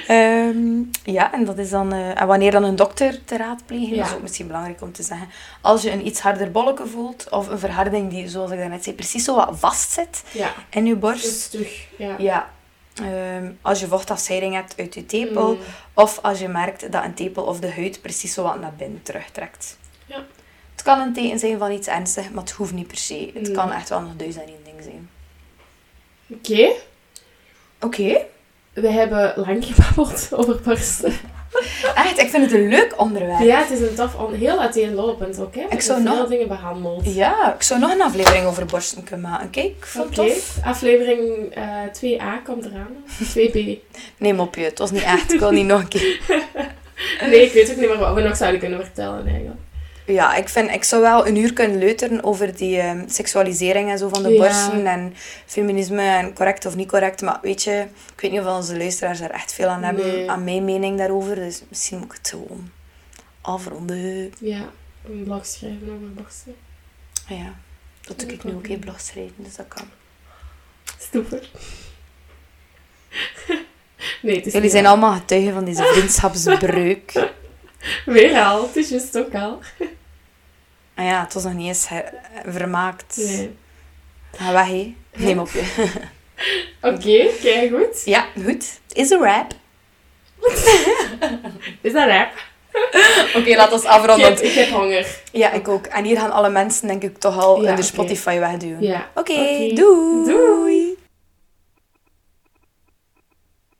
Ehm, ja, en dat is dan... eh, en wanneer dan een dokter te raadplegen, dat is ook misschien belangrijk om te zeggen. Als je een iets harder bolletje voelt, of een verharding die, zoals ik daarnet zei, precies zo wat vastzit Ja, in je borst. dus terug. Ja. Ja. Ehm, als je vochtafscheiding hebt uit je tepel, Mm. of als je merkt dat een tepel of de huid precies zo wat naar binnen terugtrekt. Ja. Het kan een teken zijn van iets ernstigs, maar het hoeft niet per se. Het Nee. kan echt wel nog duizend en één ding zijn. Oké, Oké. we hebben lang gebabbeld over borsten. Echt, ik vind het een leuk onderwerp. Ja, het is een tof, on- heel uiteenlopend ook. Hè? Ik zou hebben veel nog- dingen behandeld. Ja, ik zou nog een aflevering over borsten kunnen maken. Kijk, ik vond tof. aflevering eh 2a komt eraan. 2b. Neem op je, het was niet echt. Ik wil niet nog een keer. Nee, ik weet ook niet meer wat we nog zouden kunnen vertellen eigenlijk. Ja, ik, vind, ik zou wel een uur kunnen leuteren over die ehm, seksualisering en zo van de Ja. borsten en feminisme en correct of niet correct. Maar weet je, ik weet niet of onze luisteraars daar echt veel aan hebben, Nee. aan mijn mening daarover. Dus misschien moet ik het gewoon afronden. Ja, een blog schrijven over borsten. Ah Ja, dat doe ik nu ook in blog schrijven, dus dat kan. Stoeper. nee, het is Jullie zijn allemaal getuigen van deze vriendschapsbreuk. Weer al, het is juist ook al. Ah ja, het was nog niet eens her- vermaakt. Nee. Ga weg, hé. Neem op je. Oké, kijk goed. Ja, goed. Is een rap. Is dat rap? Oké, laat ons Ik afronden. heb, ik heb honger. Ja, ik ook. En hier gaan alle mensen denk ik toch al Ja, in de. Spotify wegduwen. Ja. Oké, Oké. doei. Doei.